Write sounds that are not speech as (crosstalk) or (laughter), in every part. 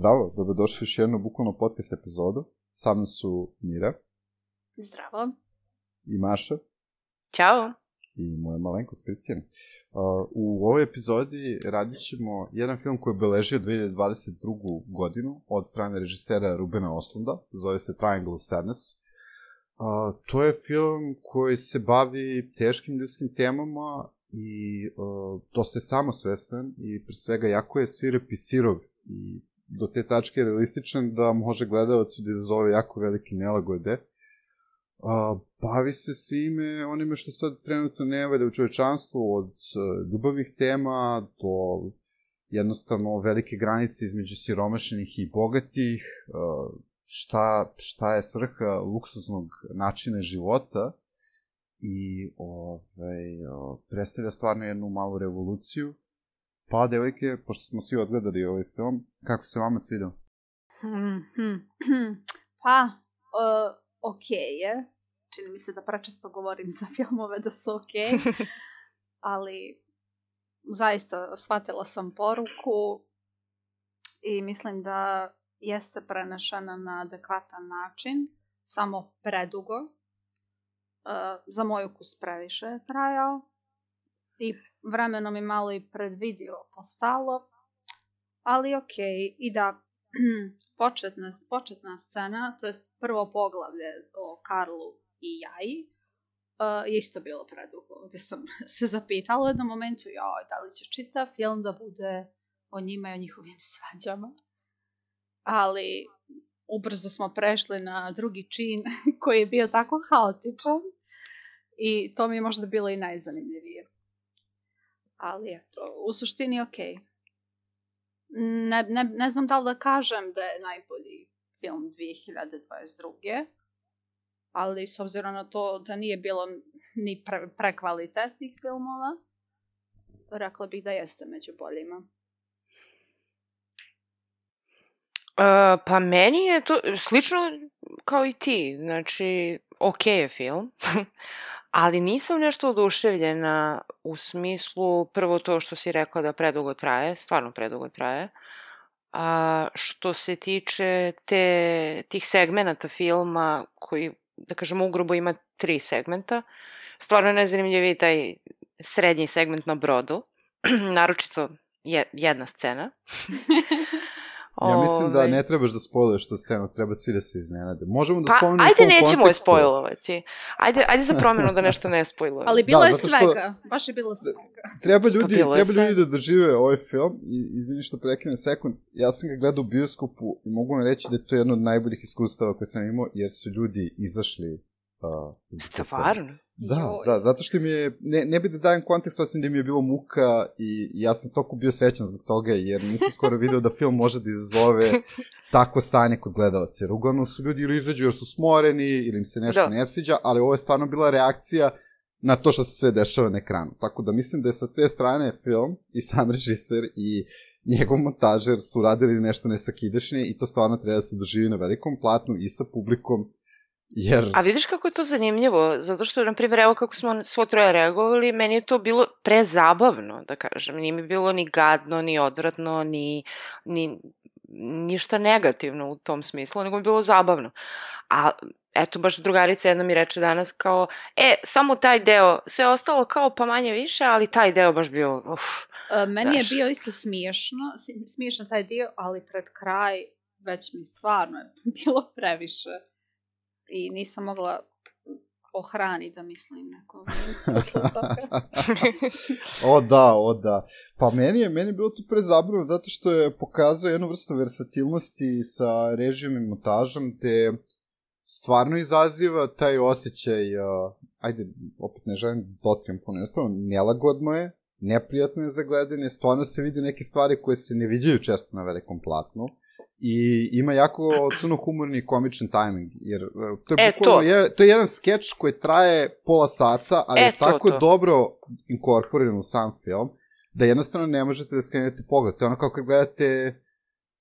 Zdravo, dobrodošli u još jednu bukvalno podcast epizodu. Sa mnom su Mira Zdravo. i Maša Ćao. i moja malenkost Kristijan. Uh, u ovoj epizodi radit ćemo jedan film koji je obeležio 2022. godinu od strane režisera Rubena Oslunda, zove se Triangle of Sadness. Uh, to je film koji se bavi teškim ljudskim temama i uh, dosta je samosvestan i pre svega jako je svirep i sirov i do te tačke realističan da može gledalcu da izazove jako velike nelagode. Uh, bavi se svime onime što sad trenutno ne valja u čovečanstvu, od uh, ljubavnih tema do jednostavno velike granice između siromašenih i bogatih, uh, šta, šta je svrha luksuznog načina života i ovaj, uh, predstavlja stvarno jednu malu revoluciju. Pa, devojke, pošto smo svi odgledali ovaj film, kako se vama svidao? Mhm. (clears throat) pa, uh, ok je. Čini mi se da prečesto govorim za (laughs) filmove da su ok. (laughs) ali zaista shvatila sam poruku i mislim da jeste prenešena na adekvatan način, samo predugo. Uh, za moj ukus previše je trajao i vremenom i malo i predvidivo postalo, ali ok, i da (clears throat) početna, početna scena, to jest prvo poglavlje o Karlu i Jaji, uh, je isto bilo predugo, gde sam (laughs) se zapitala u jednom momentu, joj, da li će čitav film da bude o njima i o njihovim (laughs) svađama. Ali ubrzo smo prešli na drugi čin (laughs) koji je bio tako haotičan i to mi je možda bilo i najzanimljivije. Ali eto, u suštini ok. Ne, ne, ne znam da li da kažem da je najbolji film 2022. Ali s obzirom na to da nije bilo ni pre, prekvalitetnih filmova, rekla bih da jeste među boljima. Uh, pa meni je to slično kao i ti. Znači, ok je film. (laughs) ali nisam nešto oduševljena u smislu prvo to što si rekla da predugo traje, stvarno predugo traje. A što se tiče te, tih segmenata filma koji, da kažemo, ugrubo ima tri segmenta, stvarno je najzanimljiviji taj srednji segment na brodu, (clears throat) naročito je, jedna scena. (laughs) Ja mislim da ne trebaš da spojluješ tu scenu, treba svi da se iznenade. Možemo da pa, spomenemo ajde nećemo je spojlovati. Ajde, ajde za promjenu da nešto ne spojlujemo. Ali bilo Da, je svega, baš je bilo svega. (laughs) Treba ljudi, je treba ljudi da dožive ovaj film i izvini što prekinem sekund. Ja sam ga gledao u bioskopu i mogu vam reći da je to jedno od najboljih iskustava koje sam imao jer su ljudi izašli uh. Stvarno? Da, Joj. da, zato što mi je, ne, ne bi da dajem kontekst, osim da mi je bilo muka i ja sam toliko bio srećan zbog toga, jer nisam skoro video da film može da izazove takvo stanje kod gledalaca. Jer uglavnom su ljudi ili izađu jer su smoreni, ili im se nešto Da. ne sviđa, ali ovo je stvarno bila reakcija na to što se sve dešava na ekranu. Tako da mislim da je sa te strane film i sam režiser i njegov montažer su radili nešto nesakidašnje i to stvarno treba da se doživi na velikom platnu i sa publikom, jer... A vidiš kako je to zanimljivo? Zato što, na primjer, evo kako smo svo troje reagovali, meni je to bilo prezabavno, da kažem. Nije mi bilo ni gadno, ni odvratno, ni, ni ništa negativno u tom smislu, nego mi je bilo zabavno. A eto, baš drugarica jedna mi reče danas kao, e, samo taj deo, sve ostalo kao pa manje više, ali taj deo baš bio, uf, Uh, meni je Znaš. bio isto smiješno, smiješan taj dio, ali pred kraj već mi stvarno je (laughs) bilo previše. I nisam mogla ohrani da mislim neko (laughs) (laughs) o da, o da. Pa meni je, meni je bilo to prezabavno zato što je pokazao jednu vrstu versatilnosti sa režijom i montažom, te stvarno izaziva taj osjećaj, uh, ajde, opet ne želim da otkrijem puno, jednostavno nelagodno je, neprijatno je za gledanje, stvarno se vidi neke stvari koje se ne viđaju često na velikom platnu I ima jako crnohumorni i komičan tajming, jer e, to je, E, to. Je, to je jedan skeč koji traje pola sata, ali E, je to, tako to. dobro inkorporiran u sam film, da jednostavno ne možete da skrenete pogled. To je ono kao kad gledate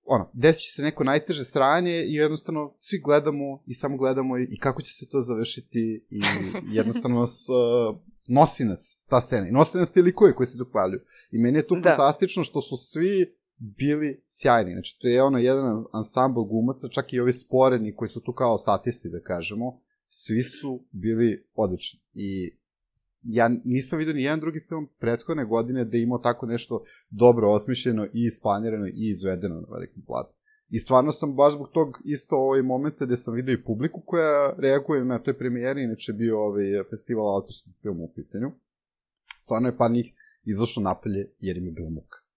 ono, desit će se neko najteže sranje i jednostavno svi gledamo i samo gledamo i, i kako će se to završiti i (laughs) jednostavno nas, uh, nosi nas ta scena i nosi nas ti likovi koji se dopaljuju. I meni je tu Da. fantastično što su svi bili sjajni. Znači, to je ono jedan ansambl glumaca, čak i ovi sporeni koji su tu kao statisti, da kažemo, svi su bili odlični. I ja nisam vidio ni jedan drugi film prethodne godine da je imao tako nešto dobro osmišljeno i isplanirano i izvedeno na velikom platu. I stvarno sam baš zbog tog isto ovaj momenta gde sam vidio i publiku koja reaguje na toj premijeri, inače bio ovaj festival autorskog filma u pitanju. Stvarno je par njih izašlo napolje jer im je bilo muka.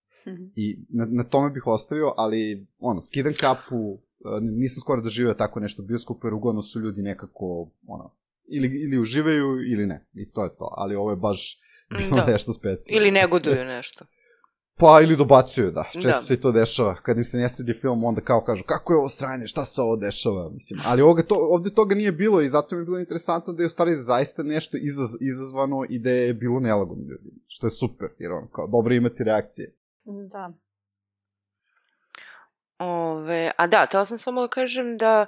I na, na tome bih ostavio, ali ono, skidam kapu, e, nisam skoro doživio tako nešto bioskopu, jer uglavnom su ljudi nekako, ono, ili, ili uživaju ili ne. I to je to. Ali ovo je baš bilo Da. nešto specijalno. Ili negoduju nešto. (laughs) Pa ili dobacuju, da. Često Da. se i to dešava. Kad im se ne svidi film, onda kao kažu kako je ovo sranje, šta se ovo dešava, mislim. Ali ovoga to, ovde toga nije bilo i zato mi je bilo interesantno da je u stvari zaista nešto izaz, izazvano i da je bilo nelagodno ljudi. Što je super, jer ono, kao dobro imati reakcije. Da. Ove, a da, tela sam samo da kažem da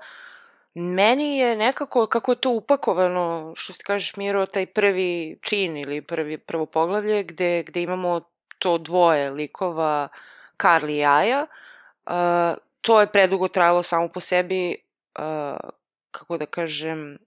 meni je nekako, kako je to upakovano, što ti kažeš Miro, taj prvi čin ili prvi, prvo poglavlje gde, gde imamo to dvoje likova Karli i Aja, uh, to je predugo trajalo samo po sebi, uh, kako da kažem,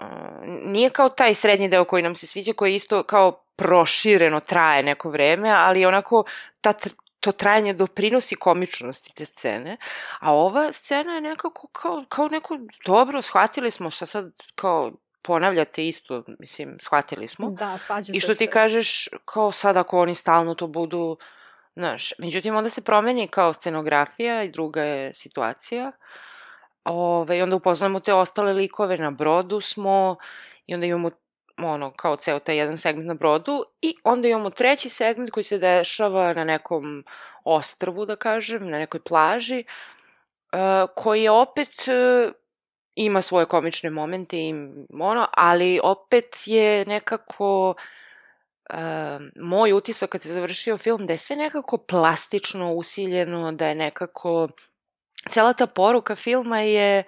uh, nije kao taj srednji deo koji nam se sviđa, koji isto kao prošireno traje neko vreme, ali onako ta, to trajanje doprinosi komičnosti te scene, a ova scena je nekako kao, kao neko, dobro, shvatili smo šta sad, kao, ponavljate isto, mislim, shvatili smo. Da, svađate I što ti se. kažeš, kao sad ako oni stalno to budu, znaš, međutim onda se promeni kao scenografija i druga je situacija. Ove, I onda upoznamo te ostale likove, na brodu smo i onda imamo ono, kao ceo taj jedan segment na brodu i onda imamo treći segment koji se dešava na nekom ostrvu, da kažem, na nekoj plaži, uh, koji opet uh, ima svoje komične momente i ono, ali opet je nekako uh, moj utisak kad se završio film da je sve nekako plastično usiljeno, da je nekako cela ta poruka filma je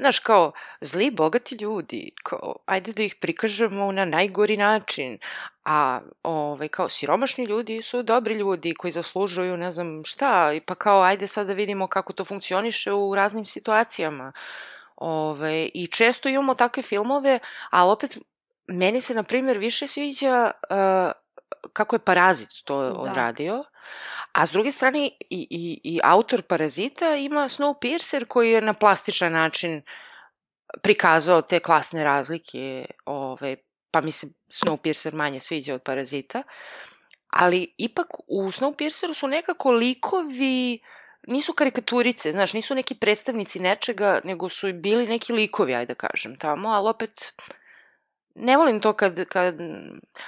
znaš, kao, zli, bogati ljudi, kao, ajde da ih prikažemo na najgori način, a, ovaj, kao, siromašni ljudi su dobri ljudi koji zaslužuju ne znam šta, i pa kao, ajde sad da vidimo kako to funkcioniše u raznim situacijama. Ove, I često imamo takve filmove, ali opet, meni se, na primjer, više sviđa uh, kako je Parazit to Da. odradio, a s druge strane i, i, i autor Parazita ima Snowpiercer koji je na plastičan način prikazao te klasne razlike, ove, pa mi se Snowpiercer manje sviđa od Parazita, ali ipak u Snowpierceru su nekako likovi nisu karikaturice, znaš, nisu neki predstavnici nečega, nego su bili neki likovi, ajde da kažem, tamo, ali opet ne volim to kad, kad...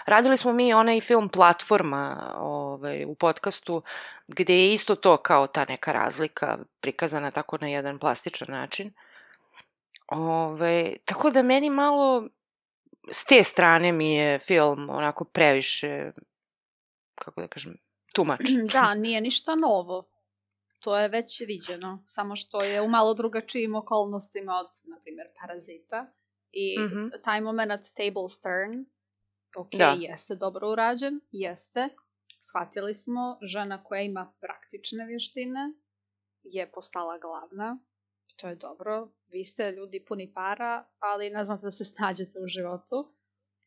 Radili smo mi onaj film Platforma ovaj, u podcastu, gde je isto to kao ta neka razlika prikazana tako na jedan plastičan način. Ove, tako da meni malo s te strane mi je film onako previše, kako da kažem, tumač. (clears throat) Da, nije ništa novo. To je već viđeno, samo što je u malo drugačijim okolnostima od, na primjer, Parazita. I Mhm. taj moment Tables Turn, ok, Da. jeste dobro urađen, jeste. Shvatili smo, žena koja ima praktične vještine je postala glavna. To je dobro. Vi ste ljudi puni para, ali ne znate da se (laughs) snađete u životu.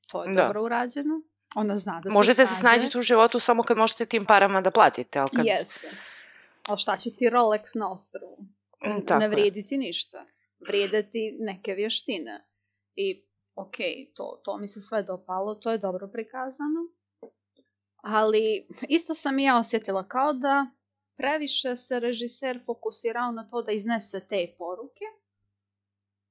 To je Da. dobro urađeno. Ona zna da Možete se se snađe. snađiti u životu samo kad možete tim parama da platite, ali kad... Jeste. Ali šta će ti Rolex na ostrovu? Mm, tako ne je. vrijedi ti ništa. Vrijede ti neke vještine. I, ok, to, to mi se sve dopalo, to je dobro prikazano. Ali isto sam i ja osjetila kao da previše se režiser fokusirao na to da iznese te poruke,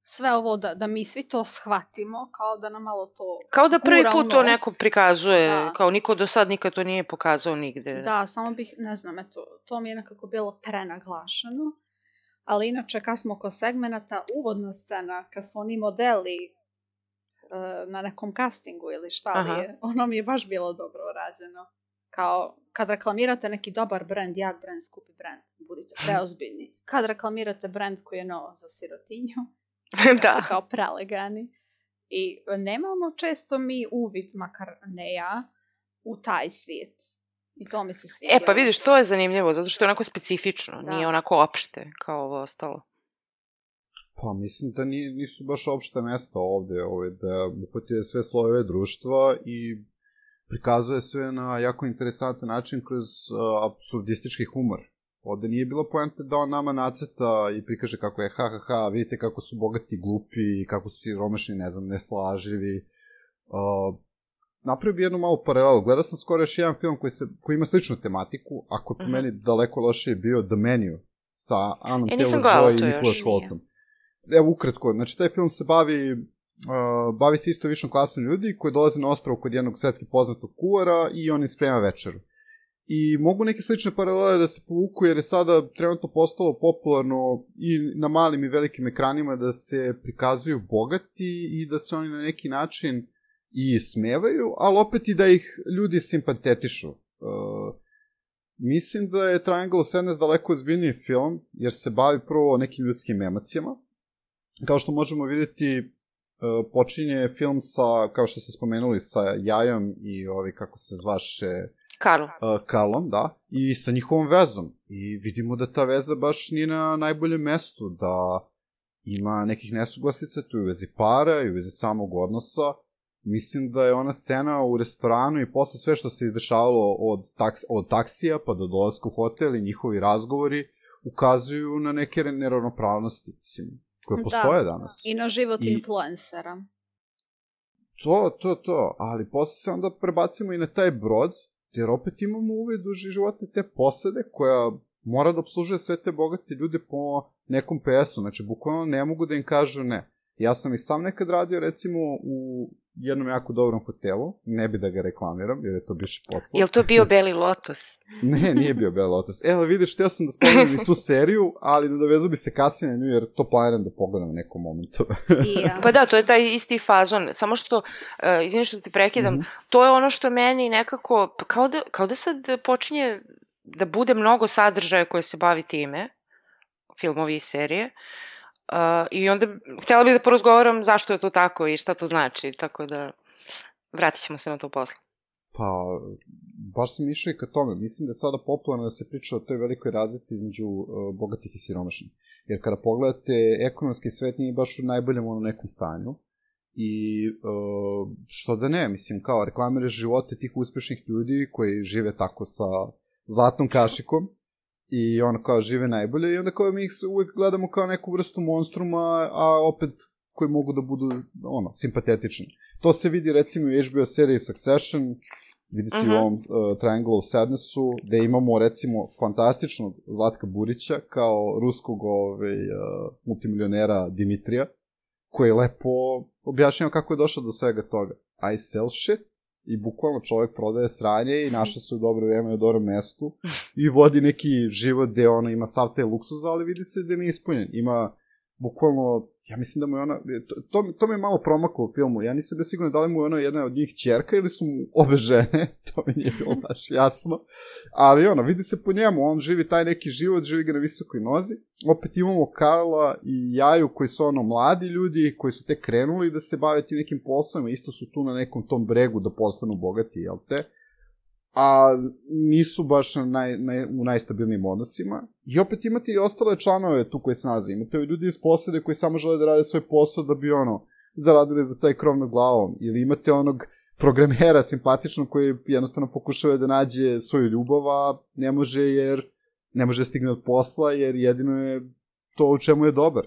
sve ovo da, da mi svi to shvatimo, kao da nam malo to Kao da prvi put to neko prikazuje, Da. kao niko do sad nikad to nije pokazao nigde. Da, samo bih, ne znam, eto, to mi je nekako bilo prenaglašeno. Ali inače, kad smo oko segmenata, uvodna scena, kad su oni modeli e, na nekom castingu ili šta li je, ono mi je baš bilo dobro rađeno. Kao, kad reklamirate neki dobar brand, jak brand, skupi brand, budite preozbiljni. Kad reklamirate brand koji je novo za sirotinju, (laughs) da. su kao prelegani. I nemamo često mi uvid, makar ne ja, u taj svijet. I to mi se sviđa. E, pa vidiš, to je zanimljivo, zato što je onako specifično, Da. nije onako opšte kao ovo ostalo. Pa mislim da ni, nisu baš opšte mesta ovde, ove, da uhvatio sve slojeve društva i prikazuje sve na jako interesantan način kroz uh, absurdistički humor. Ovde nije bilo poenta da on nama naceta i prikaže kako je ha ha ha, vidite kako su bogati glupi i kako su siromašni, ne znam, neslaživi. Uh, napravio bi jednu malu paralelu. Gledao sam skoro još jedan film koji, se, koji ima sličnu tematiku, ako je po Mhm. meni daleko lošije bio The Menu sa Annom E, Taylor-Joy i Nicholas. Holtom. Evo, ukratko, znači taj film se bavi, uh, bavi se isto višom klasom ljudi koji dolaze na ostrovo kod jednog svetski poznatog kuvara i on im sprema večeru. I mogu neke slične paralele da se povuku jer je sada trenutno postalo popularno i na malim i velikim ekranima da se prikazuju bogati i da se oni na neki način i smevaju, ali opet i da ih ljudi simpatetišu. Uh, mislim da je Triangle of Sadness daleko ozbiljniji film, jer se bavi prvo nekim ljudskim emocijama. Kao što možemo vidjeti, uh, počinje film sa, kao što ste spomenuli, sa Jajom i ovi, kako se zvaše, Karl. uh, Karlom, da, i sa njihovom vezom. I vidimo da ta veza baš nije na najboljem mestu, da ima nekih nesuglasica tu i u vezi para i u vezi samog odnosa. Mislim da je ona scena u restoranu i posle sve što se izdešavalo od, taks, od taksija pa do dolaska u hotel i njihovi razgovori ukazuju na neke neravnopravnosti, mislim, koje Da. postoje danas. I na život I- influencera. To, to, to, ali posle se onda prebacimo i na taj brod, jer opet imamo uvid u živote te posade koja mora da obslužuje sve te bogate ljude po nekom PS-u, znači bukvalno ne mogu da im kažu ne. Ja sam i sam nekad radio recimo u jednom jako dobrom hotelu, ne bi da ga reklamiram, jer je to biše posao. Jel to bio (laughs) Beli Lotus? Ne, nije bio Bell Lotus. Evo vidiš, htio sam da spomenem i tu seriju, ali nadovezao bi se kasnije na nju, jer to planiram da pogledam u nekom momentu. I, ja. Pa da, to je taj isti fazon, samo što, uh, izvini što te prekidam, Mhm. to je ono što meni nekako, kao da, kao da sad počinje da bude mnogo sadržaja koje se bavi time, filmovi i serije, uh, i onda htjela bih da porazgovaram zašto je to tako i šta to znači, tako da vratit ćemo se na to posle. Pa, baš sam išao i ka tome. Mislim da je sada popularno da se priča o toj velikoj razlici između uh, bogatih i siromašnih. Jer kada pogledate, ekonomski svet nije baš u najboljem ono nekom stanju. I uh, što da ne, mislim, kao reklamiraš živote tih uspešnih ljudi koji žive tako sa zlatnom kašikom i ono kao žive najbolje i onda kao mi ih uvek gledamo kao neku vrstu monstruma, a opet koji mogu da budu ono, simpatetični. To se vidi recimo u HBO seriji Succession, vidi se uh. -huh. u ovom uh, Triangle of Sadnessu, gde imamo recimo fantastičnog Zlatka Burića kao ruskog ovaj, uh, multimilionera Dimitrija, koji lepo objašnjava kako je došao do svega toga. I sell shit i bukvalno čovjek prodaje sranje i našao se u dobro vreme na dobrom mestu i vodi neki život gde ono ima sav taj luksuz, ali vidi se da nije ispunjen. Ima bukvalno, ja mislim da mu je ona, to, to, to mi je malo promaklo u filmu, ja nisam bio siguran da li mu je ona jedna od njih čerka ili su mu obe žene, (laughs) to mi nije bilo baš jasno, ali ono, vidi se po njemu, on živi taj neki život, živi ga na visokoj nozi, opet imamo Karla i Jaju koji su ono mladi ljudi, koji su tek krenuli da se bave ti nekim poslovima, isto su tu na nekom tom bregu da postanu bogati, jel te? A nisu baš na naj, naj, u najstabilnijim odnosima. I opet imate i ostale članove tu koji se nalaze. Imate i ljudi iz posade koji samo žele da rade svoj posao da bi ono, zaradili za taj krov nad glavom. Ili imate onog programera simpatičnog koji jednostavno pokušava da nađe svoju ljubav, a ne može jer ne može stigne od posla jer jedino je to u čemu je dobar.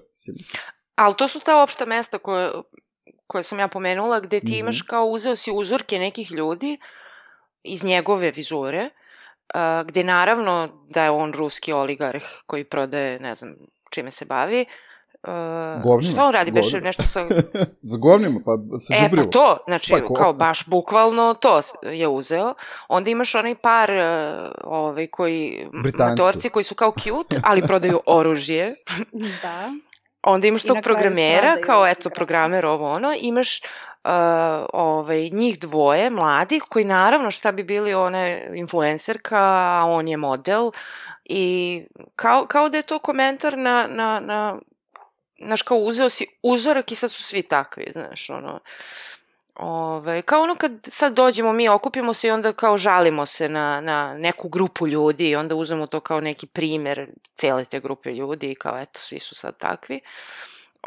Ali to su ta opšta mesta koje, koje sam ja pomenula, gde ti Mhm. imaš kao uzeo si uzorke nekih ljudi iz njegove vizure, uh, gde naravno da je on ruski oligarh koji prodaje, ne znam, čime se bavi, Uh, Govnima, šta on radi, beše govnima. nešto sa... (laughs) Za govnima, pa sa E, pa to, znači, Pa ko? kao baš bukvalno to je uzeo. Onda imaš onaj par uh, ovaj, koji, Britanci. motorci koji su kao cute, ali prodaju oružje. Da. Onda imaš tog programera, kao eto, igrača. programer ovo ono, imaš uh, ovaj, njih dvoje, mladih, koji naravno šta bi bili one influencerka, a on je model, i kao, kao da je to komentar na, na, na znaš, kao uzeo si uzorak i sad su svi takvi, znaš, ono, Ove, kao ono kad sad dođemo mi, okupimo se i onda kao žalimo se na, na neku grupu ljudi i onda uzmemo to kao neki primer cele te grupe ljudi i kao eto, svi su sad takvi.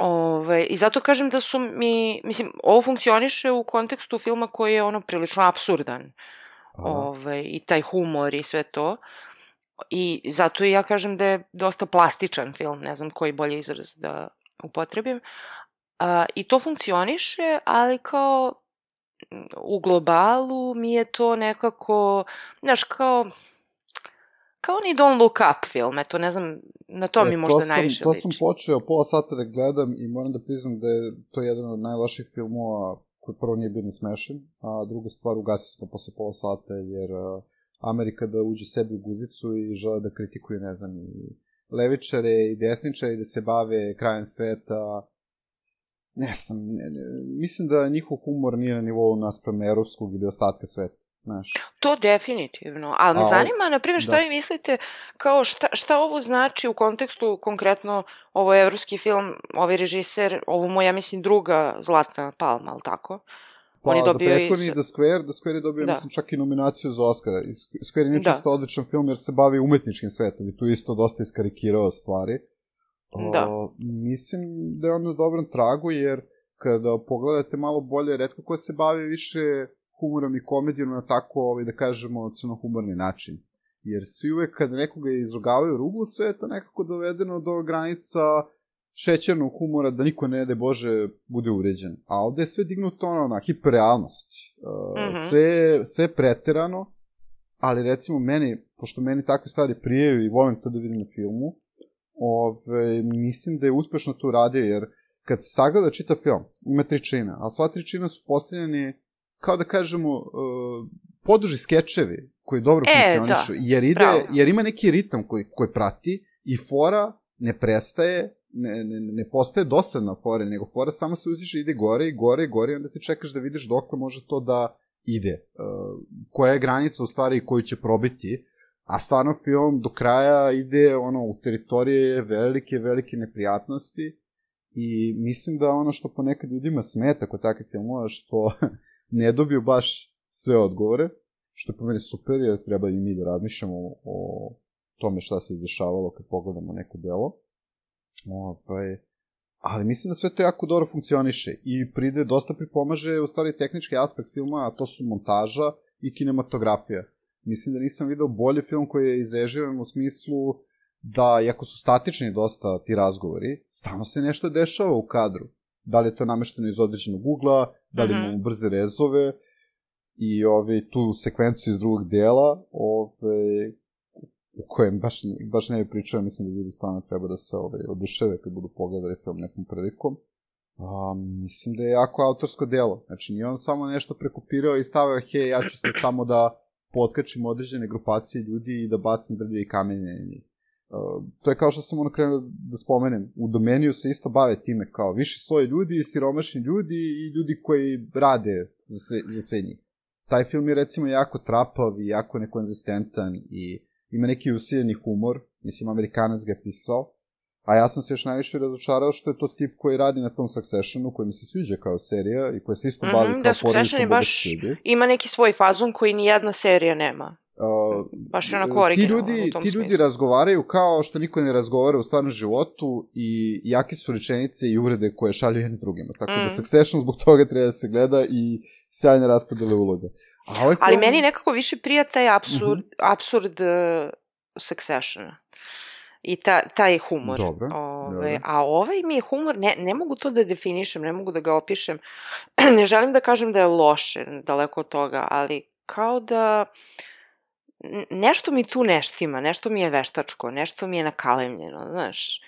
Ove, I zato kažem da su mi, mislim, ovo funkcioniše u kontekstu filma koji je ono prilično absurdan. Ove, I taj humor i sve to. I zato i ja kažem da je dosta plastičan film, ne znam koji bolji izraz da upotrebim. A, I to funkcioniše, ali kao m, u globalu mi je to nekako, znaš, kao kao ni Don't Look Up film, eto, ne znam, na to mi možda E, sam, najviše To liči. sam počeo pola sata da gledam i moram da priznam da je to jedan od najloših filmova koji prvo nije bio ni smešan, a druga stvar ugasio sam ga posle pola sata jer Amerika da uđe sebi u guzicu i žele da kritikuju, ne znam, i levičare i desničare i da se bave krajem sveta. Ne sam, ne, ne, mislim da njihov humor nije na nivou naspram evropskog ili ostatka sveta. Znaš, To definitivno, ali me A, zanima, na primjer, šta da. vi mislite, kao šta, šta ovo znači u kontekstu, konkretno, ovo je evropski film, ovaj režiser, ovo mu, ja mislim, druga Zlatna palma, ali tako? Pa, On je za dobio i prethodni za- The Square, The Square je dobio, Da. mislim, čak i nominaciju za Oscara. I Squ- Square je inače Da. odličan film jer se bavi umetničkim svetom i tu isto dosta iskarikirao stvari. Da. O, mislim da je on na dobrom tragu jer kada pogledate malo bolje, redko ko se bavi više humorom i komedijom na tako, ovaj, da kažemo, crnohumorni način. Jer svi uvek kada nekoga izrugavaju ruglu, sve je to nekako dovedeno do granica šećernog humora da niko ne de Bože bude uređen. A ovde je sve dignuto ono na hiperrealnost. Uh, Mhm. sve, sve je preterano, ali recimo meni, pošto meni takve stvari prijeju i volim to da vidim na filmu, ove, mislim da je uspešno to uradio, jer kad se sagleda čita film, ima tri čina, a sva tri čina su postavljeni kao da kažemo uh, poduži skečevi koji dobro E, funkcionišu, da, jer, ide, bravo. jer ima neki ritam koji, koji prati i fora ne prestaje, ne, ne, ne postaje dosadna fora, nego fora samo se uziše, ide gore i gore i gore i onda ti čekaš da vidiš dokle može to da ide. Uh, koja je granica u stvari koju će probiti, a stvarno film do kraja ide ono u teritorije velike, velike neprijatnosti i mislim da ono što ponekad ljudima smeta kod takvih filmova što ne dobiju baš sve odgovore, što je po meni super jer treba i mi da razmišljamo o tome šta se izdešavalo kad pogledamo neko delo. Ovaj, ali mislim da sve to jako dobro funkcioniše i pride, dosta pripomaže u stvari tehnički aspekt filma, a to su montaža i kinematografija. Mislim da nisam video bolji film koji je izežiran u smislu da, iako su statični dosta ti razgovori, stalno se nešto dešava u kadru. Da li je to namešteno iz određenog ugla, da li Mhm. imamo brze rezove i ove, tu sekvenciju iz drugog dela, ove, u kojem baš, baš ne bi pričao, mislim da ljudi stvarno treba da se ove, oduševe kad budu pogledali film nekom prilikom. A, mislim da je jako autorsko delo. Znači, nije on samo nešto prekopirao i stavio, hej, ja ću sad samo da potkačim određene grupacije ljudi i da bacim drlje i kamenje na njih. Uh, to je kao što sam ono krenuo da spomenem. U domeniju se isto bave time kao viši sloj ljudi, siromašni ljudi i ljudi koji rade za sve, za sve njih. Taj film je recimo jako trapav i jako nekonzistentan i ima neki usiljeni humor. Mislim, Amerikanac ga je pisao. A ja sam se još najviše razočarao što je to tip koji radi na tom Successionu, koji mi se sviđa kao serija i koji se isto bavi da, kao Succession porodicom je baš-. Ima neki svoj fazon koji ni jedna serija nema. Uh, Baš je onako ti ljudi, u tom ti ljudi smislu. razgovaraju kao što niko ne razgovara u stvarnom životu i jake su rečenice i uvrede koje šalju jedni drugima. Tako da Mm. Succession zbog toga treba da se gleda i sjajne raspodele uloga. A ovaj Ali film- meni nekako više prija taj absurd, Mhm. absurd uh, Successiona. I ta, taj humor. Dobro, Ove, dobro. A ovaj mi je humor, ne, ne mogu to da definišem, ne mogu da ga opišem. (clears throat) ne želim da kažem da je loše, daleko od toga, ali kao da n- nešto mi tu neštima, nešto mi je veštačko, nešto mi je nakalemljeno, znaš.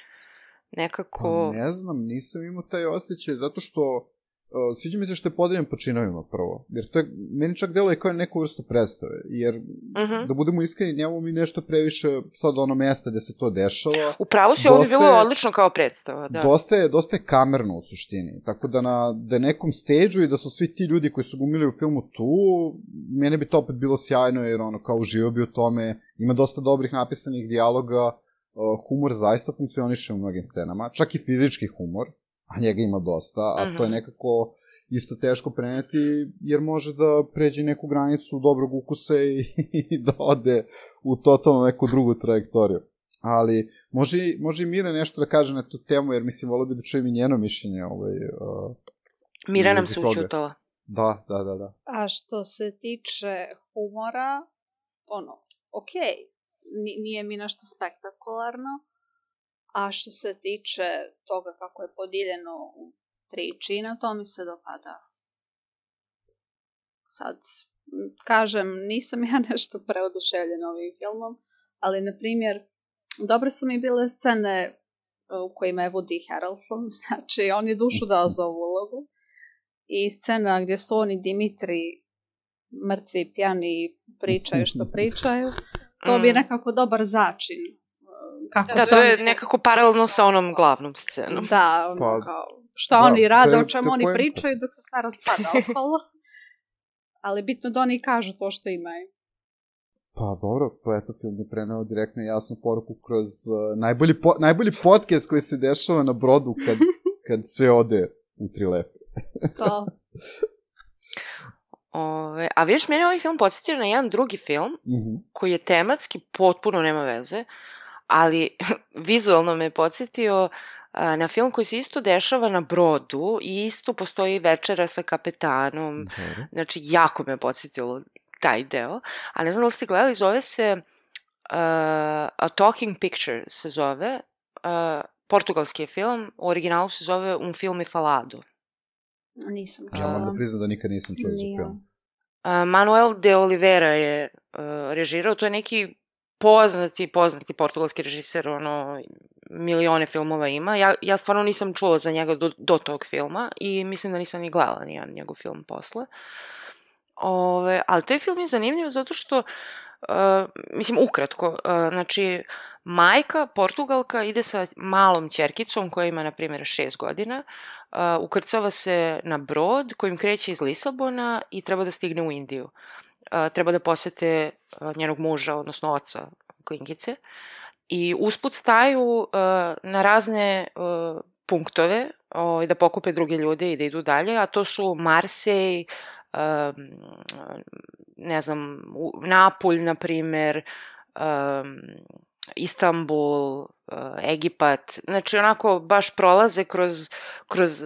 Nekako... Pa ne znam, nisam imao taj osjećaj, zato što Uh, sviđa mi se što je podeljen po činovima prvo, jer to je, meni čak deluje kao neku vrstu predstave, jer uh Mhm. -huh. da budemo iskreni, njemu mi nešto previše sad ono mesta gde se to dešava. Upravo si, ovo bi Dosta bilo je- odlično kao predstava, da. Dosta je, dosta je kamerno u suštini, tako da na da nekom stage i da su svi ti ljudi koji su gumili u filmu tu, mene bi to opet bilo sjajno jer ono kao uživao bi u tome, ima dosta dobrih napisanih dijaloga, uh, humor zaista funkcioniše u mnogim scenama, čak i fizički humor, a njega ima dosta, a to je Mhm. nekako isto teško preneti, jer može da pređe neku granicu dobrog ukusa i, i da ode u totalno neku drugu trajektoriju. Ali može, može i Mira nešto da kaže na tu temu, jer mislim, volio bi da čujem i njeno mišljenje. Ovaj, uh, Mira nam se učutala. da, da, da, da. A što se tiče humora, ono, okej, ni- nije mi nešto spektakularno. A što se tiče toga kako je podijeljeno u tri čina, to mi se dopada. Sad, kažem, nisam ja (laughs) nešto preoduševljena ovim filmom, ali, na primjer, dobre su mi bile scene e, u kojima je Woody Harrelson, (laughs) znači on je dušu dao za ovu ulogu. I scena gdje su oni Dimitri mrtvi, pjani, pričaju što (laughs) pričaju. To bi je Mm. nekako dobar začin. Kako Da, se to je nekako paralelno sa onom glavnom scenom. Da, ono Pa, kao, šta da, oni rade, o čemu oni pričaju dok se sve raspada (laughs) okolo. Ali bitno da oni kažu to što imaju. Pa dobro, pa eto film je preneo direktno jasnu poruku kroz uh, najbolji, po, najbolji podcast koji se dešava na brodu kad, (laughs) kad sve ode u tri lepe. (laughs) To. Ove, a vidiš, mene ovaj film podsjetio na jedan drugi film, Mhm. koji je tematski potpuno nema veze, ali (laughs) vizualno me je podsjetio na film koji se isto dešava na brodu i isto postoji večera sa kapetanom. Dobro. Znači, jako me je podsjetilo taj deo. A ne znam da li ste gledali, zove se uh, A Talking Picture se zove. Uh, portugalski je film, u originalu se zove Un film falado. Nisam Ja moram da čula. priznam da nikad nisam čuo za film. Uh, Manuel de Oliveira je uh, režirao, to je neki poznati, poznati portugalski režiser, ono, milione filmova ima. Ja, ja stvarno nisam čula za njega do, do tog filma i mislim da nisam ni gledala nijedan njegov film posle. Ove, ali taj film je zanimljiv zato što, uh, mislim, ukratko, uh, znači, majka, Portugalka, ide sa malom ćerkicom koja ima, na primjer, šest godina, uh, ukrcava se na brod kojim kreće iz Lisabona i treba da stigne u Indiju. Uh, treba da posete njenog muža, odnosno oca Klinkice. I usput staju na razne punktove uh, da pokupe druge ljude i da idu dalje, a to su Marsej, ne znam, Napulj, na primer, Istanbul, Egipat, znači onako baš prolaze kroz, kroz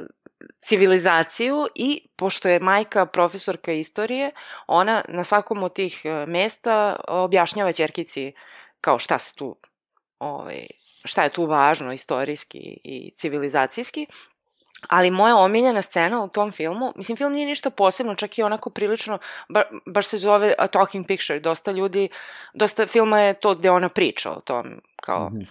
civilizaciju i pošto je majka profesorka istorije, ona na svakom od tih e, mesta objašnjava ćerkici kao šta se tu ovaj, šta je tu važno istorijski i civilizacijski. Ali moja omiljena scena u tom filmu, mislim, film nije ništa posebno, čak i onako prilično, ba, baš se zove A Talking Picture, dosta ljudi, dosta filma je to gde ona priča o tom, kao, Mhm.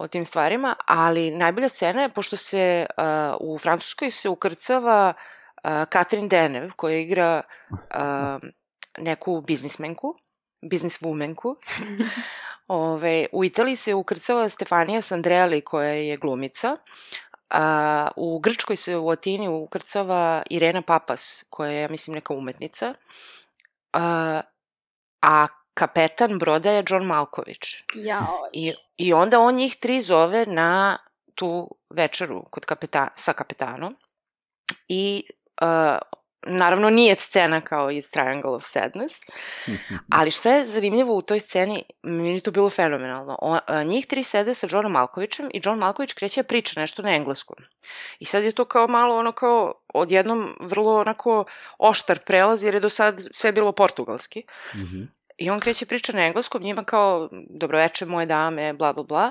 O tim stvarima, ali najbolja scena je, pošto se uh, u Francuskoj se ukrcava uh, Katrin Denev, koja igra uh, neku biznismenku, bizniswomanku. (laughs) Ove, u Italiji se ukrcava Stefanija Sandrelli, koja je glumica. A, u Grčkoj se u Atini ukrcava Irena Papas, koja je, ja mislim, neka umetnica. A, a kapetan broda je John Malković. Jao. I, I onda on njih tri zove na tu večeru kod kapeta, sa kapetanom i uh, naravno nije scena kao iz Triangle of Sadness, (laughs) ali šta je zanimljivo u toj sceni, meni je to bilo fenomenalno. O, a, njih tri sede sa Johnom Malkovićem i John Malković kreće priča nešto na engleskom. I sad je to kao malo ono kao odjednom vrlo onako oštar prelaz jer je do sad sve bilo portugalski. Mhm. I on kreće priča na engleskom, njima kao, dobroveče moje dame, bla bla bla.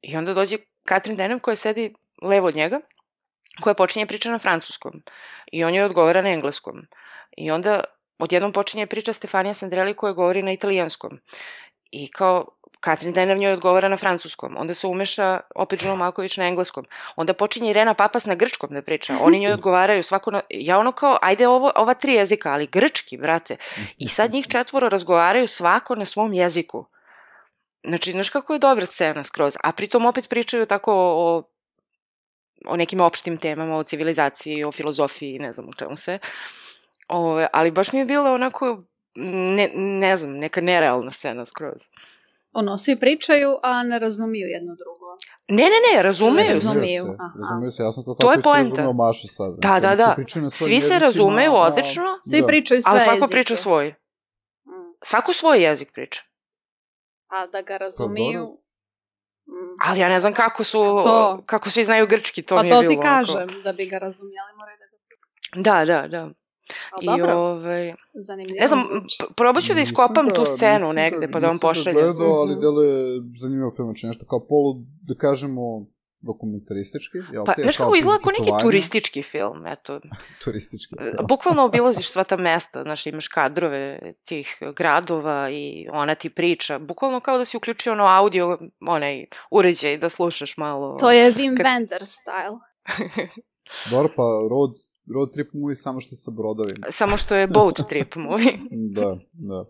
I onda dođe Katrin Denem koja sedi levo od njega, koja počinje priča na francuskom. I on joj odgovara na engleskom. I onda odjednom počinje priča Stefanija Sandrelli koja govori na italijanskom. I kao Katrin Deneuve njoj odgovara na francuskom, onda se umeša opet Žuno Malković na engleskom, onda počinje Irena Papas na grčkom da priča, oni njoj odgovaraju svako na... Ja ono kao, ajde ovo, ova tri jezika, ali grčki, brate. I sad njih četvoro razgovaraju svako na svom jeziku. Znači, znaš kako je dobra scena skroz, a pritom opet pričaju tako o, o nekim opštim temama, o civilizaciji, o filozofiji, ne znam u čemu se. Ove, ali baš mi je bilo onako, ne, ne znam, neka nerealna scena skroz. Ono, svi pričaju, a ne razumiju jedno drugo. Ne, ne, ne, razumeju. Razumiju. se, aha. razumeju se, jasno to To kako je isto poenta. razumeo Maša sad. Da, da, oni da. svojim Svi se razumeju a- odlično, Svi da. pričaju sve ali svako jezike. priča svoj. Mm. Svako svoj jezik priča. A da ga razumiju... dobro. Mm. Ali ja ne znam kako su, To. kako svi znaju grčki, to Pa mi je to bilo. ti onako- kažem, da bi ga razumjeli moraju da ga pričaju. Da, da, da. I dobro, ovaj, zanimljivo ne znam, probat ću da Nisam iskopam ga- tu scenu nisam negde, pa da vam nisam ga pošaljem. gledao, ali Mhm. deluje zanimljivo film, znači nešto kao polu, da kažemo, dokumentaristički. Jel Pa, te, znaš kao kako izgleda kao neki turistički film, eto. (laughs) Turistički. E, da. Bukvalno obilaziš sva ta mesta, znaš, imaš kadrove tih gradova i ona ti priča. Bukvalno kao da si uključio ono audio, onaj uređaj da slušaš malo. To je Wim Kad- Wenders style. (laughs) Dobro, pa road, road trip movie samo što je sa brodovima. Samo što je boat trip movie. (laughs) Da, da.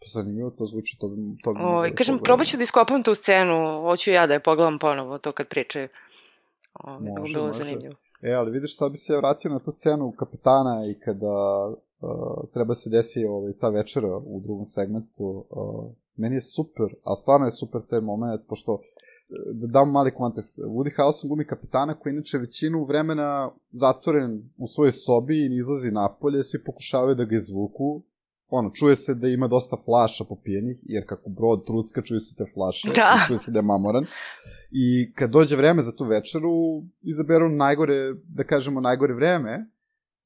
Pa zanimljivo to zvuči, to bi, to bi moglo Ovaj, da kažem, pogledam. probat ću da iskopam tu scenu, hoću ja da je pogledam ponovo, to kad pričaju. Ovaj, bi Može, bilo može. zanimljivo. E, ali vidiš, sad bi se ja vratio na tu scenu kapetana i kada uh, treba se desi ovaj, ta večera u drugom segmentu. Uh, meni je super, a stvarno je super taj moment, pošto uh, da dam mali kontekst. Woody Harrelson glumi kapetana koji inače većinu vremena zatvoren u svojoj sobi i izlazi napolje, svi pokušavaju da ga izvuku. Ono, čuje se da ima dosta flaša popijenih, jer kako brod trucka, čuje se te flaše, Da. i čuje se da je mamoran. I kad dođe vreme za tu večeru, izaberu najgore, da kažemo, najgore vreme.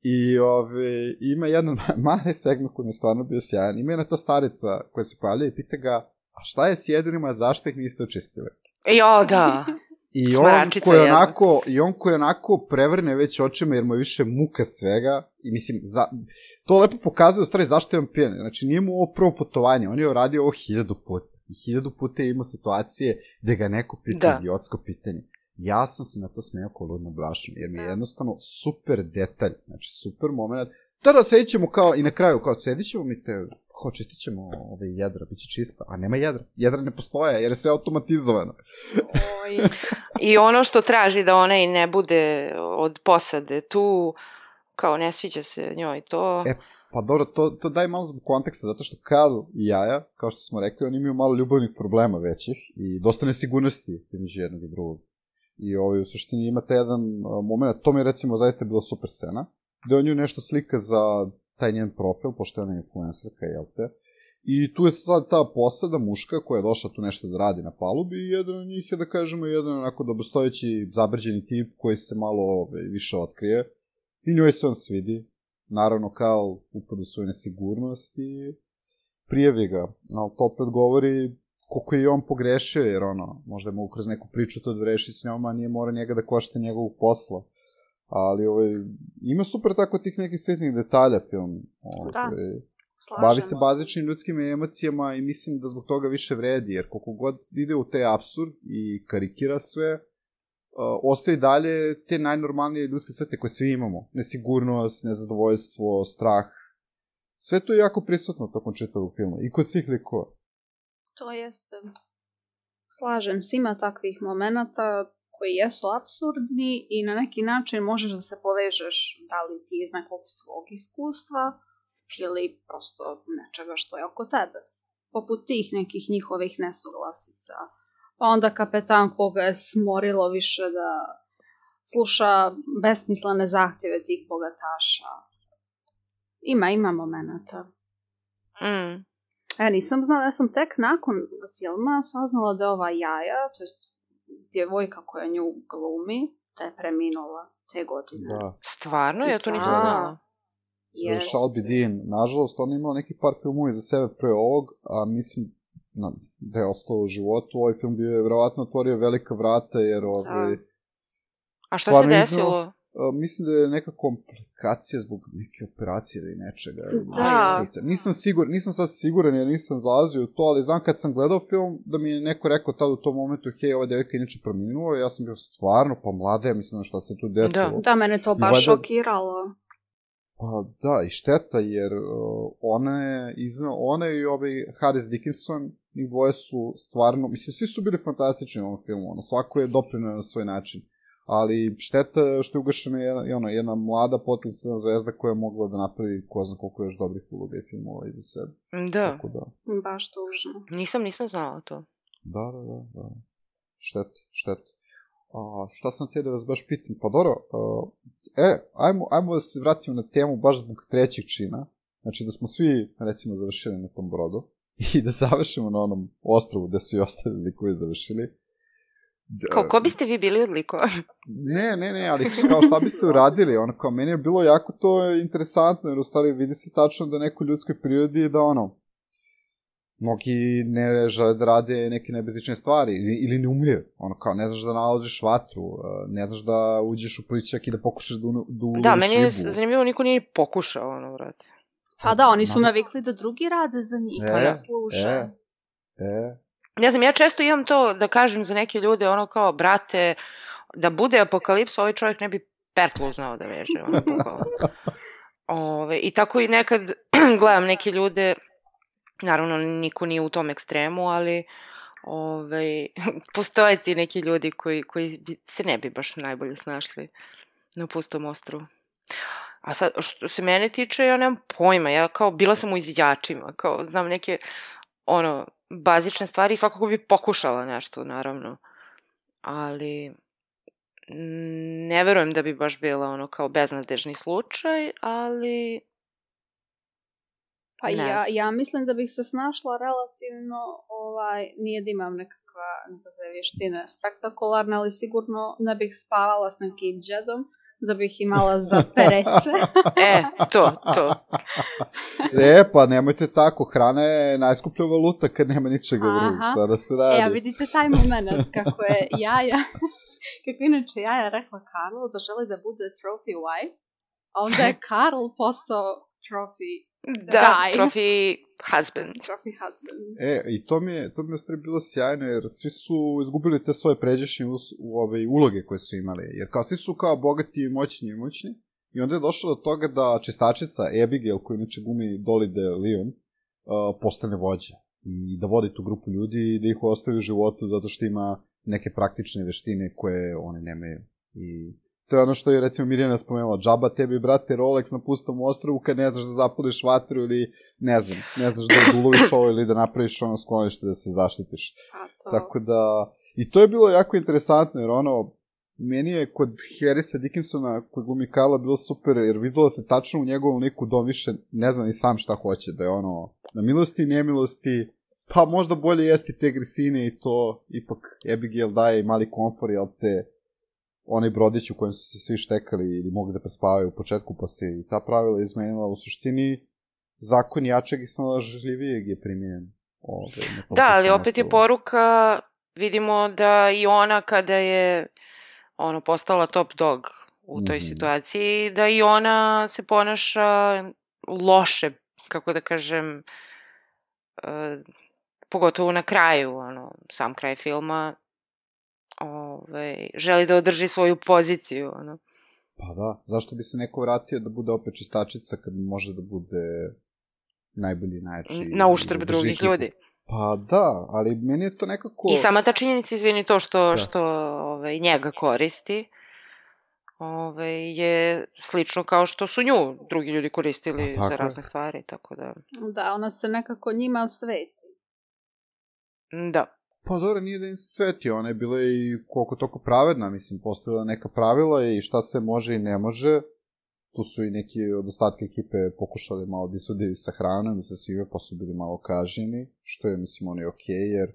I ove, ima jedan (laughs) mali segment koji mi je stvarno bio sjajan. Ima jedna ta starica koja se pojavlja i pita ga, a šta je s jedinima, zašto ih niste očistili? Jo, da. I on koji jedna. onako, i on koji onako prevrne već očima jer mu je više muka svega i mislim, za, to lepo pokazuje u stvari zašto je on pijan. Znači nije mu ovo prvo putovanje, on je uradio ovo hiljadu puta. I hiljadu puta je imao situacije gde ga neko pita Da. idiotsko pitanje. Ja sam se na to smeo kao ludno brašno, jer mi je Da. jednostavno super detalj, znači super moment. Tada sedit ćemo kao, i na kraju kao sedit ćemo mi te, kao čistit ćemo ove jedra, bit će čista, a nema jedra. Jedra ne postoje, jer je sve automatizovano. Oj. I ono što traži da ona i ne bude od posade tu, kao ne sviđa se njoj to. E, Pa dobro, to, to daj malo zbog konteksta, zato što Karl i Jaja, kao što smo rekli, oni imaju malo ljubavnih problema većih i dosta nesigurnosti između jednog i drugog. I ovaj, u suštini imate jedan moment, to mi je recimo zaista bila super scena, gde on nju nešto slika za taj njen profil, pošto je ona influencerka, jel te? I tu je sad ta posada muška koja je došla tu nešto da radi na palubi i jedan od njih je, da kažemo, jedan onako dobrostojeći, zabrđeni tip koji se malo ovaj, više otkrije. I njoj se on svidi, naravno kao upad u svoju nesigurnost i prijavi ga. Ali to opet govori koliko je on pogrešio, jer ono, možda je mogu kroz neku priču to da reši s njom, a nije mora njega da košta njegovog posla. Ali ovaj, ima super tako tih nekih sitnih detalja film. Ovaj, Da. Slažemo Bavi se bazičnim ljudskim emocijama i mislim da zbog toga više vredi, jer koliko god ide u te absurd i karikira sve, uh, ostaje dalje te najnormalnije ljudske crte koje svi imamo. Nesigurnost, nezadovoljstvo, strah. Sve to je jako prisutno tokom čitavog filma i kod svih likova. To jeste. Slažem se, ima takvih momenata koji jesu absurdni i na neki način možeš da se povežeš da li ti iz nekog svog iskustva ili prosto nečega što je oko tebe. Poput tih nekih njihovih nesuglasica. Pa onda kapetan koga je smorilo više da sluša besmislene zahtjeve tih bogataša. Ima, ima momenata. Mm. E, nisam znala, ja sam tek nakon filma saznala da ova jaja, to jest djevojka koja nju glumi, da je preminula te godine. Da. Stvarno? Ja to nisam Da. znala. Jest. Shelby Dean, nažalost, on je imao neki par filmova za sebe pre ovog, a mislim na, da je ostao u životu. Ovaj film bio je verovatno otvorio velika vrata, jer ovaj, A šta se desilo? Uh, mislim da je neka komplikacija zbog neke operacije ili nečega. Da. Nisam sigur, nisam sad siguran jer nisam zalazio u to, ali znam kad sam gledao film da mi je neko rekao tad u tom momentu, hej, ova devojka je inače preminula, ja sam bio stvarno pa mlada, ja mislim šta se tu desilo. Da, mene to baš valjda- šokiralo. Pa da, i šteta, jer uh, ona je, izna, ona i ovaj Harris Dickinson, njih dvoje su stvarno, mislim, svi su bili fantastični u ovom filmu, ono, svako je doprinio na svoj način. Ali šteta što je ugašena jedna, i ono, jedna mlada potencijalna zvezda koja je mogla da napravi ko zna koliko još dobrih uloga i filmova iza sebe. Da, Tako da, Baš tužno. nisam, nisam znala to. da, da, da, da. Šteta, šteta. A, šta sam te da vas baš pitam? Pa dobro, a, e, ajmo, ajmo da se vratimo na temu baš zbog trećeg čina. Znači da smo svi, recimo, završili na tom brodu (laughs) i da završimo na onom ostrovu gde su i ostali likovi završili. Da- Kao, ko biste vi bili od likova? Ne, ne, ne, ali kao šta biste uradili, ono kao meni je bilo jako to interesantno, jer u stvari vidi se tačno da neko ljudskoj prirodi da ono, mnogi ne žele da rade neke nebezične stvari ili, ili ne umeju, ono kao ne znaš da naložiš vatru, eh, ne znaš da uđeš u plićak i da pokušaš da, unu- da uloviš Da, meni je ribu. zanimljivo, niko nije ni pokušao, ono, vrati. Pa da, oni su navikli da drugi rade za njih, E, pa da služe. E, e, Ne znam, ja često imam to da kažem za neke ljude, ono kao, brate, da bude apokalipsa, ovaj čovjek ne bi pertlu znao da veže, ono. Ove, I tako i nekad (clears throat) gledam neke ljude, naravno niko nije u tom ekstremu, ali ove, (laughs) postoje ti neki ljudi koji, koji se ne bi baš najbolje snašli na pustom ostrovu. A sad, što se mene tiče, ja nemam pojma, ja kao, bila sam u izviđačima, kao, znam neke, ono, bazične stvari i svakako bi pokušala nešto, naravno. Ali, ne verujem da bi baš bila ono kao beznadežni slučaj, ali Pa Ne ja, ja mislim da bih se snašla relativno, ovaj, nije da imam nekakva, nekakve vještine spektakularne, ali sigurno ne bih spavala s nekim džedom, da bih imala za (laughs) perece. e, to, to. e, pa nemojte tako, hrana je najskuplja valuta kad nema ničega Aha. drugog, šta da se e, radi. a vidite taj moment kako je Jaja, (laughs) kako inače Jaja rekla Karlu da želi da bude trophy wife, a onda je Karl postao trophy, Da, Guy. trophy husband. trophy husband. E, i to mi je, to mi je u stvari bilo sjajno, jer svi su izgubili te svoje pređašnje us, u ove uloge koje su imali. Jer kao svi su kao bogati, moćni i moćni. I onda je došlo do toga da čistačica Abigail, koju inače gumi Dolly de Leon, uh, postane vođa. I da vodi tu grupu ljudi i da ih ostavi u životu zato što ima neke praktične veštine koje oni nemaju. I to je ono što je recimo Mirjana spomenula, džaba tebi, brate, Rolex na pustom ostrovu kad ne znaš da zapališ vatru ili ne znam, ne znaš da uloviš ovo ili da napraviš ono sklonište da se zaštitiš. To, Tako da, i to je bilo jako interesantno, jer ono, meni je kod Harrisa Dickinsona, koji glumi Karla, bilo super, jer videlo se tačno u njegovom liku da on više ne zna ni sam šta hoće, da je ono, na milosti i nemilosti, pa možda bolje jesti te grisine i to, ipak Abigail daje i mali komfor, jel te, onaj brodić u kojem su se svi štekali ili mogli da prespavaju u početku, pa se i ta pravila izmenila u suštini, zakon jačeg i snalažljivijeg je primjen. Ove, na tom Da, ali opet je poruka, vidimo da i ona kada je ono postala top dog u toj Mhm. situaciji, da i ona se ponaša loše, kako da kažem, e, pogotovo na kraju, ono, sam kraj filma, ove, želi da održi svoju poziciju, ono. Pa da, zašto bi se neko vratio da bude opet čistačica kad može da bude najbolji, najjači... na uštrb da drugih ljudi. Pa da, ali meni je to nekako... I sama ta činjenica, izvini, to što, Da. što ovaj, njega koristi, ovaj, je slično kao što su nju drugi ljudi koristili Pa, tako za je. razne stvari, tako da, Da, ona se nekako njima sveti. da. Pa dobro, nije da im se sveti, ona je bila i koliko toko pravedna, mislim, postavila neka pravila i šta se može i ne može. Tu su i neki od ostatka ekipe pokušali malo da isvode sa hranom i sa svime, pa su bili malo kažnjeni, što je, mislim, ono je okej, jer e,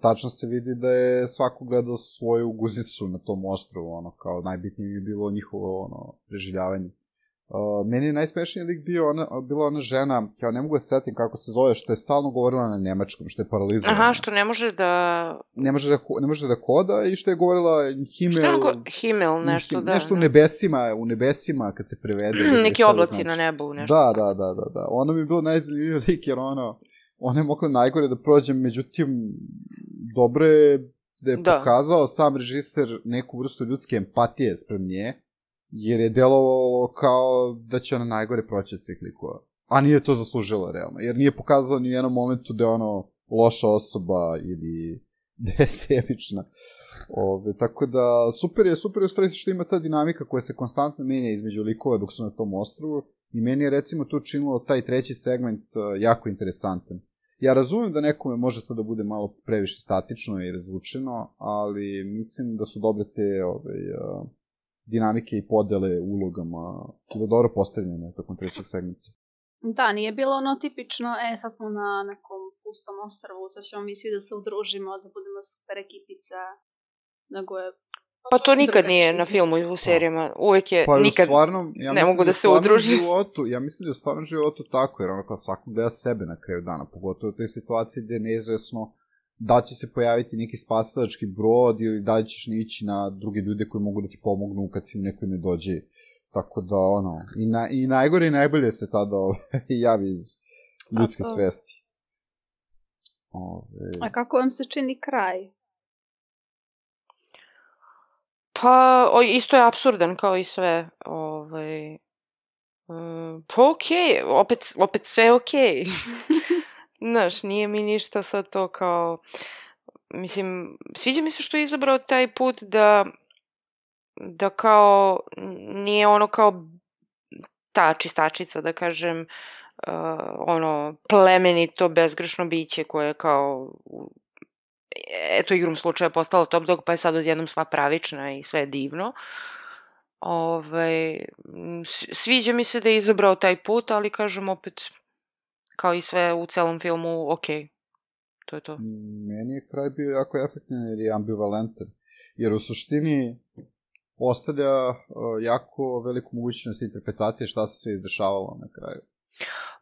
tačno se vidi da je svako gledao svoju guzicu na tom ostrovu, ono, kao najbitnije je bilo njihovo, ono, preživljavanje. Uh, meni je najsmešniji lik bio ona, bila ona žena, ja ne mogu da se setim kako se zove, što je stalno govorila na nemačkom, što je paralizovana. Aha, što ne može da... Ne može da, ne može da koda i što je govorila Himmel... Šta je go... Himmel, nešto da... Nešto u nebesima, u nebesima kad se prevede. (clears throat) Neki oblaci znači. na nebu, nešto. Da, da, da, da, da. Ona mi je bilo najzanimljiviji lik, jer ono, ona je mogla najgore da prođe, međutim, dobro je da je da. pokazao sam režiser neku vrstu ljudske empatije sprem nje, jer je delovalo kao da će ona najgore proći od svih likova. A nije to zaslužila realno, jer nije pokazao ni u jednom momentu da je ono loša osoba ili (laughs) da je sebična. Ove, tako da, super je, super je u stvari što ima ta dinamika koja se konstantno menja između likova dok su na tom ostrovu i meni je recimo to činilo taj treći segment uh, jako interesantan. Ja razumem da nekome može to da bude malo previše statično i razvučeno, ali mislim da su dobre te ove, uh, dinamike i podele ulogama da dobro postavljene tokom trećeg segmenta. Da, nije bilo ono tipično, e, sad smo na nekom pustom ostrvu, sad ćemo mi svi da se udružimo, da budemo super ekipica, nego je Pa to nikad drugačije. nije na filmu i u serijama. Uvek je, pa, nikad stvarno, ja ne mogu da, da se udruži. Životu, ja mislim da je u stvarnom životu tako, jer ono kao svakog gleda sebe na kraju dana, pogotovo u toj situaciji gde je neizvesno da će se pojaviti neki spasilački brod ili da ćeš ići na druge ljude koji mogu da ti pomognu kad si nekoj ne dođe. Tako da, ono, i, na, i najgore i najbolje se tada (laughs) ove, javi iz ljudske to... svesti. Ove... A kako vam se čini kraj? Pa, o, isto je absurdan kao i sve. Ovaj, um, pa okej, okay. opet, opet sve okej. Okay. (laughs) Znaš, nije mi ništa sad to kao... Mislim, sviđa mi se što je izabrao taj put da da kao nije ono kao ta čistačica, da kažem, uh, ono, plemenito, bezgrešno biće koje kao eto igrom slučaja postala top dog, pa je sad odjednom sva pravična i sve je divno. Ove, ovaj, sviđa mi se da je izabrao taj put, ali kažem opet, kao i sve u celom filmu, ok. To je to. Meni je kraj bio jako efektan jer je ambivalentan. Jer u suštini ostavlja uh, jako veliku mogućnost interpretacije šta se sve izdešavalo na kraju.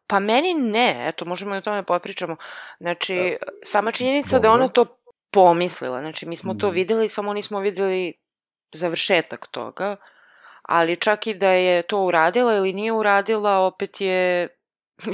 Pa meni ne, eto, možemo i o tome popričamo. Znači, e, sama činjenica dobro. da ona to pomislila, znači mi smo mm. to mhm. videli, samo nismo videli završetak toga, ali čak i da je to uradila ili nije uradila, opet je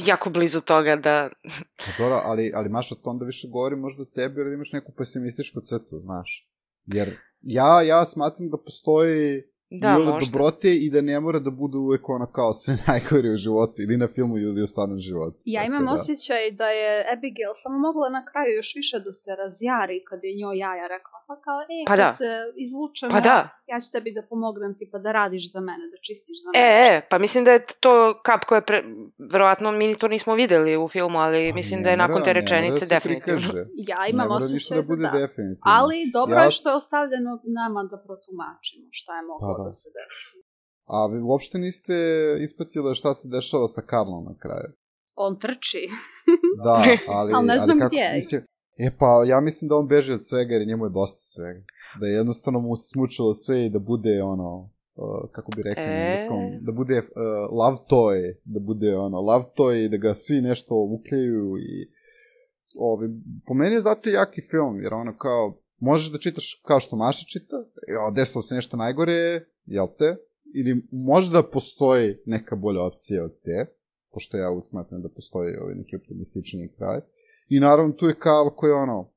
jako blizu toga da... Pa dobro, ali, ali Maša, to onda više govori možda tebi ili imaš neku pesimističku crtu, znaš. Jer ja, ja smatram da postoji da, možda. dobrote i da ne mora da bude uvek ono kao sve (laughs) najgore u životu ili na filmu ili u stvarnom životu. Ja imam da. osjećaj da je Abigail samo mogla na kraju još više da se razjari kad je njoj jaja rekla pa kao, e, pa da. se izvučemo, pa da. ja ću tebi da pomognem tipa da radiš za mene, da čistiš za mene. E, e, pa mislim da je to kap koja pre... verovatno mi to nismo videli u filmu, ali pa, mislim da je nakon te rečenice da definitivno. (laughs) Ja imam osjećaj da, da da. Ali dobro ja... je što je ostavljeno nama da protumačimo šta je moglo pa, da. da se desi. A vi uopšte niste ispratili šta se dešava sa Karlom na kraju? On trči. (laughs) da, ali, ali ne znam ali kako, gdje. Mislim, E pa, ja mislim da on beži od svega jer njemu je dosta svega. Da je jednostavno mu se smučilo sve i da bude ono, uh, kako bi rekli e... na engleskom, da bude uh, love toy, da bude ono, love toy i da ga svi nešto ukljaju i ovi, po meni je zato jaki film, jer ono kao, možeš da čitaš kao što Maša čita, jo, desilo se nešto najgore, jel te? Ili možda postoji neka bolja opcija od te, pošto ja uvijek smatram da postoji ovaj neki optimistični kraj. I naravno tu je Karl koji je ono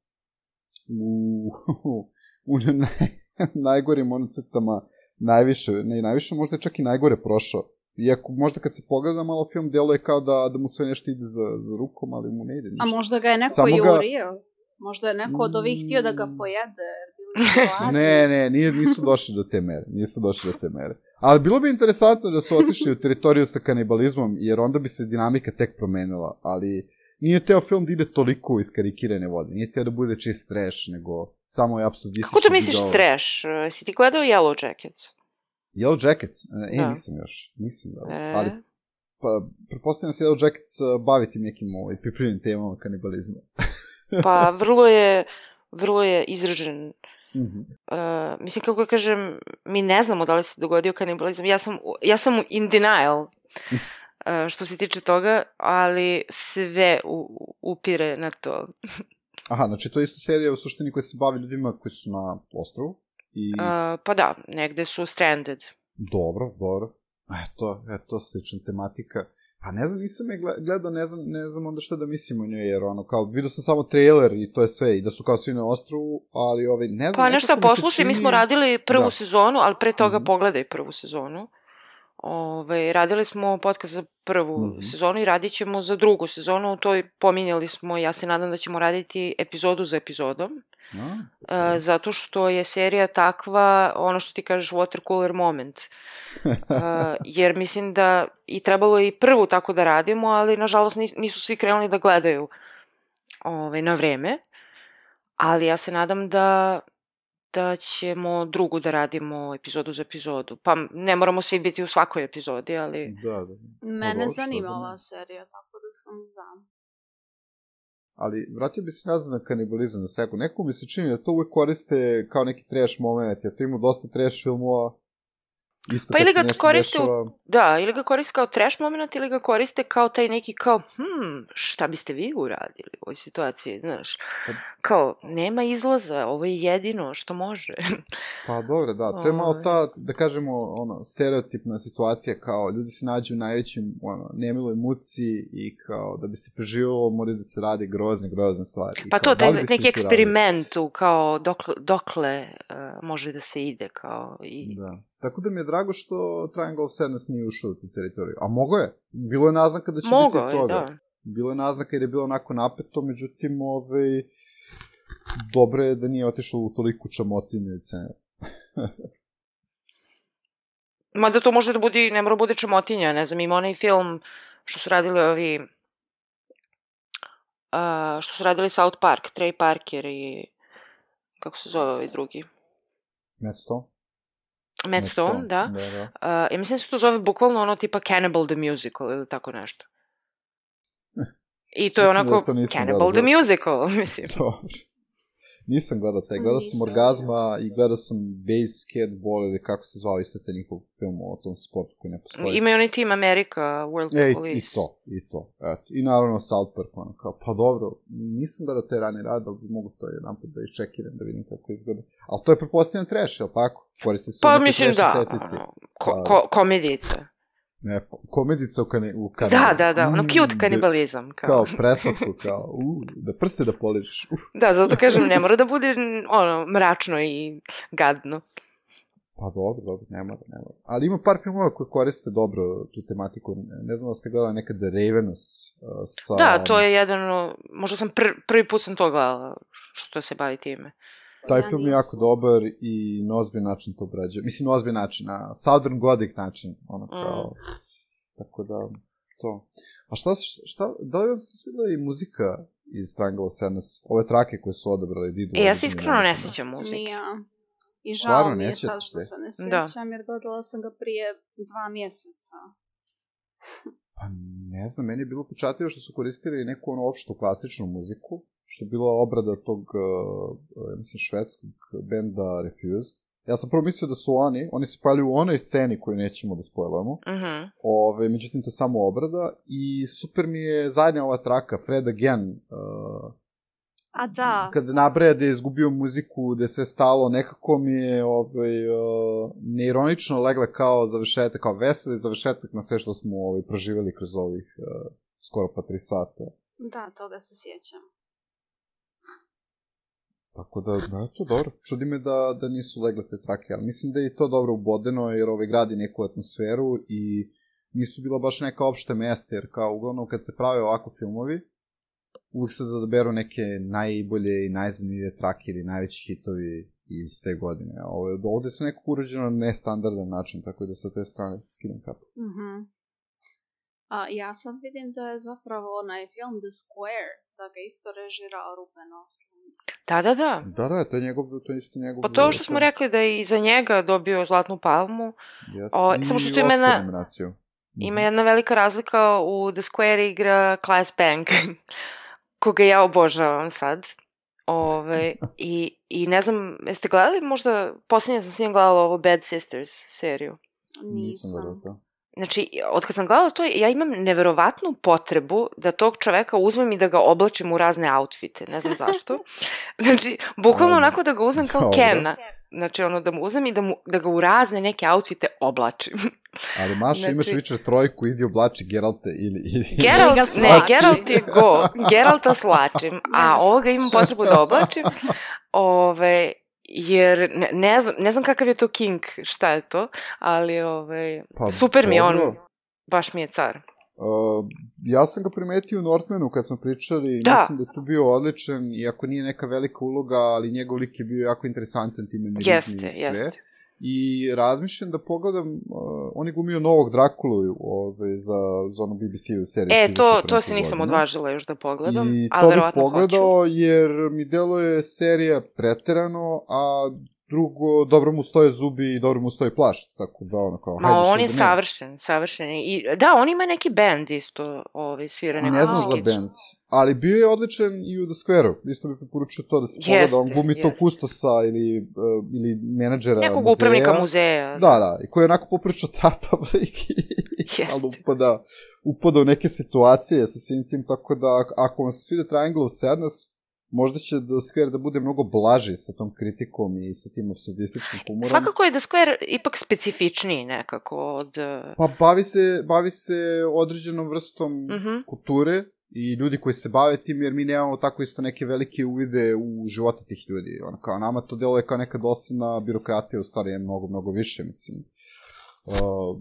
u, (laughs) u naj, najgorim onocetama najviše, ne najviše, možda je čak i najgore prošao. Iako možda kad se pogleda malo film, deluje kao da, da mu sve nešto ide za, za rukom, ali mu ne ide ništa. A možda ga je neko Samo jurio? Ga... Možda je neko od ovih htio da ga mm. pojede, (laughs) Ne, ne, nije, nisu došli do te mere. Nisu došli do te mere. Ali bilo bi interesantno da su otišli u teritoriju sa kanibalizmom, jer onda bi se dinamika tek promenila, ali nije teo film da ide toliko iz karikirane vode. Nije teo da bude čist trash, nego samo je absurdistički. Kako to misliš video... trash? Si ti gledao Yellow Jackets? Yellow Jackets? E, da. nisam još. Nisam da. E... Ali, pa, pretpostavljam se Yellow Jackets uh, baviti nekim ovaj, pripremljenim temama kanibalizma. (laughs) pa, vrlo je, vrlo je izražen Mhm. Uh, mislim, kako ga kažem, mi ne znamo da li se dogodio kanibalizam. Ja sam, ja sam in denial uh, što se tiče toga, ali sve u, upire na to. (laughs) Aha, znači to je isto serija u suštini koja se bavi ljudima koji su na ostrovu. I... Uh, pa da, negde su stranded. Dobro, dobro. Eto, eto, slična tematika. Pa ne znam, nisam je gledao, ne znam, ne znam onda šta da mislim o njoj, jer ono, kao, vidio sam samo trailer i to je sve, i da su kao svi na ostrovu, ali ovaj, ne znam... Pa nešto, poslušaj, čini... mi smo radili prvu Da. sezonu, ali pre toga Mhm. pogledaj prvu sezonu. Ove, radili smo podcast za prvu Mhm. sezonu i radit ćemo za drugu sezonu. U toj pominjali smo, ja se nadam da ćemo raditi epizodu za epizodom. A, E, zato što je serija takva, ono što ti kažeš, water cooler moment. (laughs) E, jer mislim da i trebalo je i prvu tako da radimo, ali nažalost nis- nisu svi krenuli da gledaju ovaj, na vreme. Ali ja se nadam da da ćemo drugu da radimo epizodu za epizodu. Pa ne moramo svi biti u svakoj epizodi, ali... da, da. Mene dobro, što zanima da ova serija, tako da sam za. Ali vratio bi se nazad na kanibalizam na sekund. Neko mi se čini da to uvek koriste kao neki trash moment, jer to ima dosta trash filmova. Isto Pa ili ga koriste dešava. Da, ili ga koriste kao trash moment, ili ga koriste kao taj neki kao, hm, šta biste vi uradili u ovoj situaciji, znaš? Pa- Kao, nema izlaza, ovo je jedino što može. Pa dobro, da, to je malo Ovaj. ta, da kažemo, ono, stereotipna situacija, kao ljudi se nađu u najvećim, ono, nemiloj muci i kao da bi se preživalo moraju da se radi grozne, grozne stvari. I Pa kao, to, da taj neki vi to radili? eksperiment u kao dokle, dokle uh, može da se ide, kao i... Da. Tako da mi je drago što Triangle of Sadness nije ušao u tu teritoriju. A mogo je. Bilo je naznaka da će Mogao biti je, toga. da. Bilo je naznaka jer je bilo onako napeto, međutim, ovaj, dobro je da nije otišao u toliku čamotinu i cene. (laughs) Mada to može da bude, ne mora bude čamotinja, ne znam, ima onaj film što su radili ovi, uh, što su radili South Park, Trey Parker i, kako se zove ovaj drugi? Matt Stone, da. Da, da. Uh, ja mislim da se to zove bukvalno ono tipa Cannibal the Musical ili tako nešto. I to je Mislim da onako to nisam Cannibal the gledao. Musical, (laughs) mislim. Dobro. Nisam gledao taj, gledao sam Nisam. Orgazma i gledao sam Base Skateball ili kako se zvao isto taj njihov film o tom sportu koji ne postoji. Ima i onaj Team America, World E, Police. i to, i to. Eto. I naravno South Park, ono kao, pa dobro, nisam gledao te rane rade, ali mogu to jedan put da iščekiram, da vidim kako izgleda. Ali to je pretpostavljam trash, jel tako? Koristi se Pa mislim da, ko, Pa- ko, komedijica. Ne, komedica u, kane, u Da, kanalu. da, da, ono Mm, cute da- kanibalizam. Kao. Kao preslatko, kao, u, da prste da poliš. Uh. (laughs) Da, zato kažem, ne mora da bude ono, mračno i gadno. Pa dobro, dobro, ne mora, ne mora. Ali ima par filmova koji koriste dobro tu tematiku. Ne znam da ste gledali nekad The Ravenous uh, sa... Da, to je jedan, možda sam pr, prvi put sam to gledala, što se bavi time. Taj Ja film je jako dobar i na ozbiljan način to obrađuje. Mislim, na ozbiljan način, na Southern Gothic način, ono kao... Tako da, to. A šta, šta, da li vam se svidela i muzika iz Triangle of Sadness? Ove trake koje su odabrali da idu E, ja se iskreno ne momentima? sjećam muzike. Ni ja. I Stvarno, žao mi ne je sad što se? se ne Da. sjećam, jer gledala sam ga prije dva mjeseca. Pa ne znam, meni je bilo počatljivo što su koristili neku ono opštu klasičnu muziku, što je bila obrada tog, uh, uh, mislim, švedskog benda Refused. Ja sam prvo mislio da su oni, oni se pojavljuju u onoj sceni koju nećemo da spojlujemo, Mhm. Ove, međutim, to je samo obrada i super mi je zadnja ova traka, Fred Again, uh, A da, kad nabraja da je izgubio muziku, da je sve stalo, nekako mi je ovaj, uh, neironično legla kao završetak, kao veseli završetak na sve što smo ovaj, proživjeli kroz ovih uh, skoro pa tri sata. da, toga se sjećam. Tako da, da, to dobro. Čudi me da, da nisu legle te trake, ali mislim da je to dobro ubodeno, jer ovaj gradi neku atmosferu i nisu bila baš neka opšte mesta, jer kao uglavnom kad se prave ovako filmovi, uvijek se zadaberu neke najbolje i najzanimljivije trake ili najveći hitovi iz te godine. Ovo, ovde su nekako urađeno na nestandardan način, tako da sa te strane skinem kapu. Mhm. A, ja sad vidim da je zapravo onaj film The Square, da ga isto režirao Ruben Ostlund. Da, da, da. Da, da, to je njegov, to je isto njegov... Pa to što smo rekli da je i za njega dobio Zlatnu palmu, Jeste. o, I samo što tu ima jedna- nominaciju. ima jedna velika razlika u The Square igra Class Bank, (laughs) koga ja obožavam sad. Ove, (laughs) i, I ne znam, jeste gledali možda, posljednje sam s njim gledala ovo Bad Sisters seriju. Nisam Nisam. gledao to. Znači, od kad sam gledala to, ja imam neverovatnu potrebu da tog čoveka uzmem i da ga oblačim u razne outfite. Ne znam zašto. (laughs) Znači, bukvalno onako da ga uzmem kao. Kena. Znači, ono, da mu uzmem i da, mu, da ga u razne neke outfite oblačim. (laughs) Ali Maša, Znači- imaš Witcher trojku, idi oblači Geralte ili... ili... Geralt, ne. Geralt je go. (laughs) Geralta slačim, a ovoga imam potrebu da oblačim. Ove, jer ne, ne, znam, ne znam kakav je to king, šta je to, ali ove, Pa, super mi je on, baš mi je car. Uh, ja sam ga primetio u Northmanu kad smo pričali, Da. mislim da je tu bio odličan, iako nije neka velika uloga, ali njegov lik je bio jako interesantan time Jeste, i sve. jeste. I razmišljam da pogledam, uh, on je glumio novog Drakulu ove, za, za onu BBC-u seriju. E, to, to se nisam godina. odvažila još da pogledam, I ali to bih verovatno hoću. pogledao jer mi deluje serija preterano, a drugo, dobro mu stoje zubi i dobro mu stoji plašt, tako da ono kao, Ma hajde on je da savršen, savršen. I, da, on ima neki bend isto, ovaj, svira neku Ne znam za band, ali bio je odličan i u The Square-u. Isto bih preporučio to da se pogleda. On glumi jeste. kustosa ili, uh, ili menadžera Nekog muzeja. upravnika muzeja. Da, da, i koji je onako poprično (laughs) i Jeste. ali upada, upada u neke situacije sa svim tim, tako da ak- ako vam se svide Triangle of Sadness, možda će The Square da bude mnogo blaži sa tom kritikom i sa tim absurdističkim humorom. Svakako je da Square ipak specifičniji nekako od... eh, Pa bavi se, bavi se određenom vrstom Mhm. kulture i ljudi koji se bave tim, jer mi nemamo tako isto neke velike uvide u živote tih ljudi. Ono, kao nama to deluje kao neka dosadna birokratija, u stvari je mnogo, mnogo više, mislim. Uh,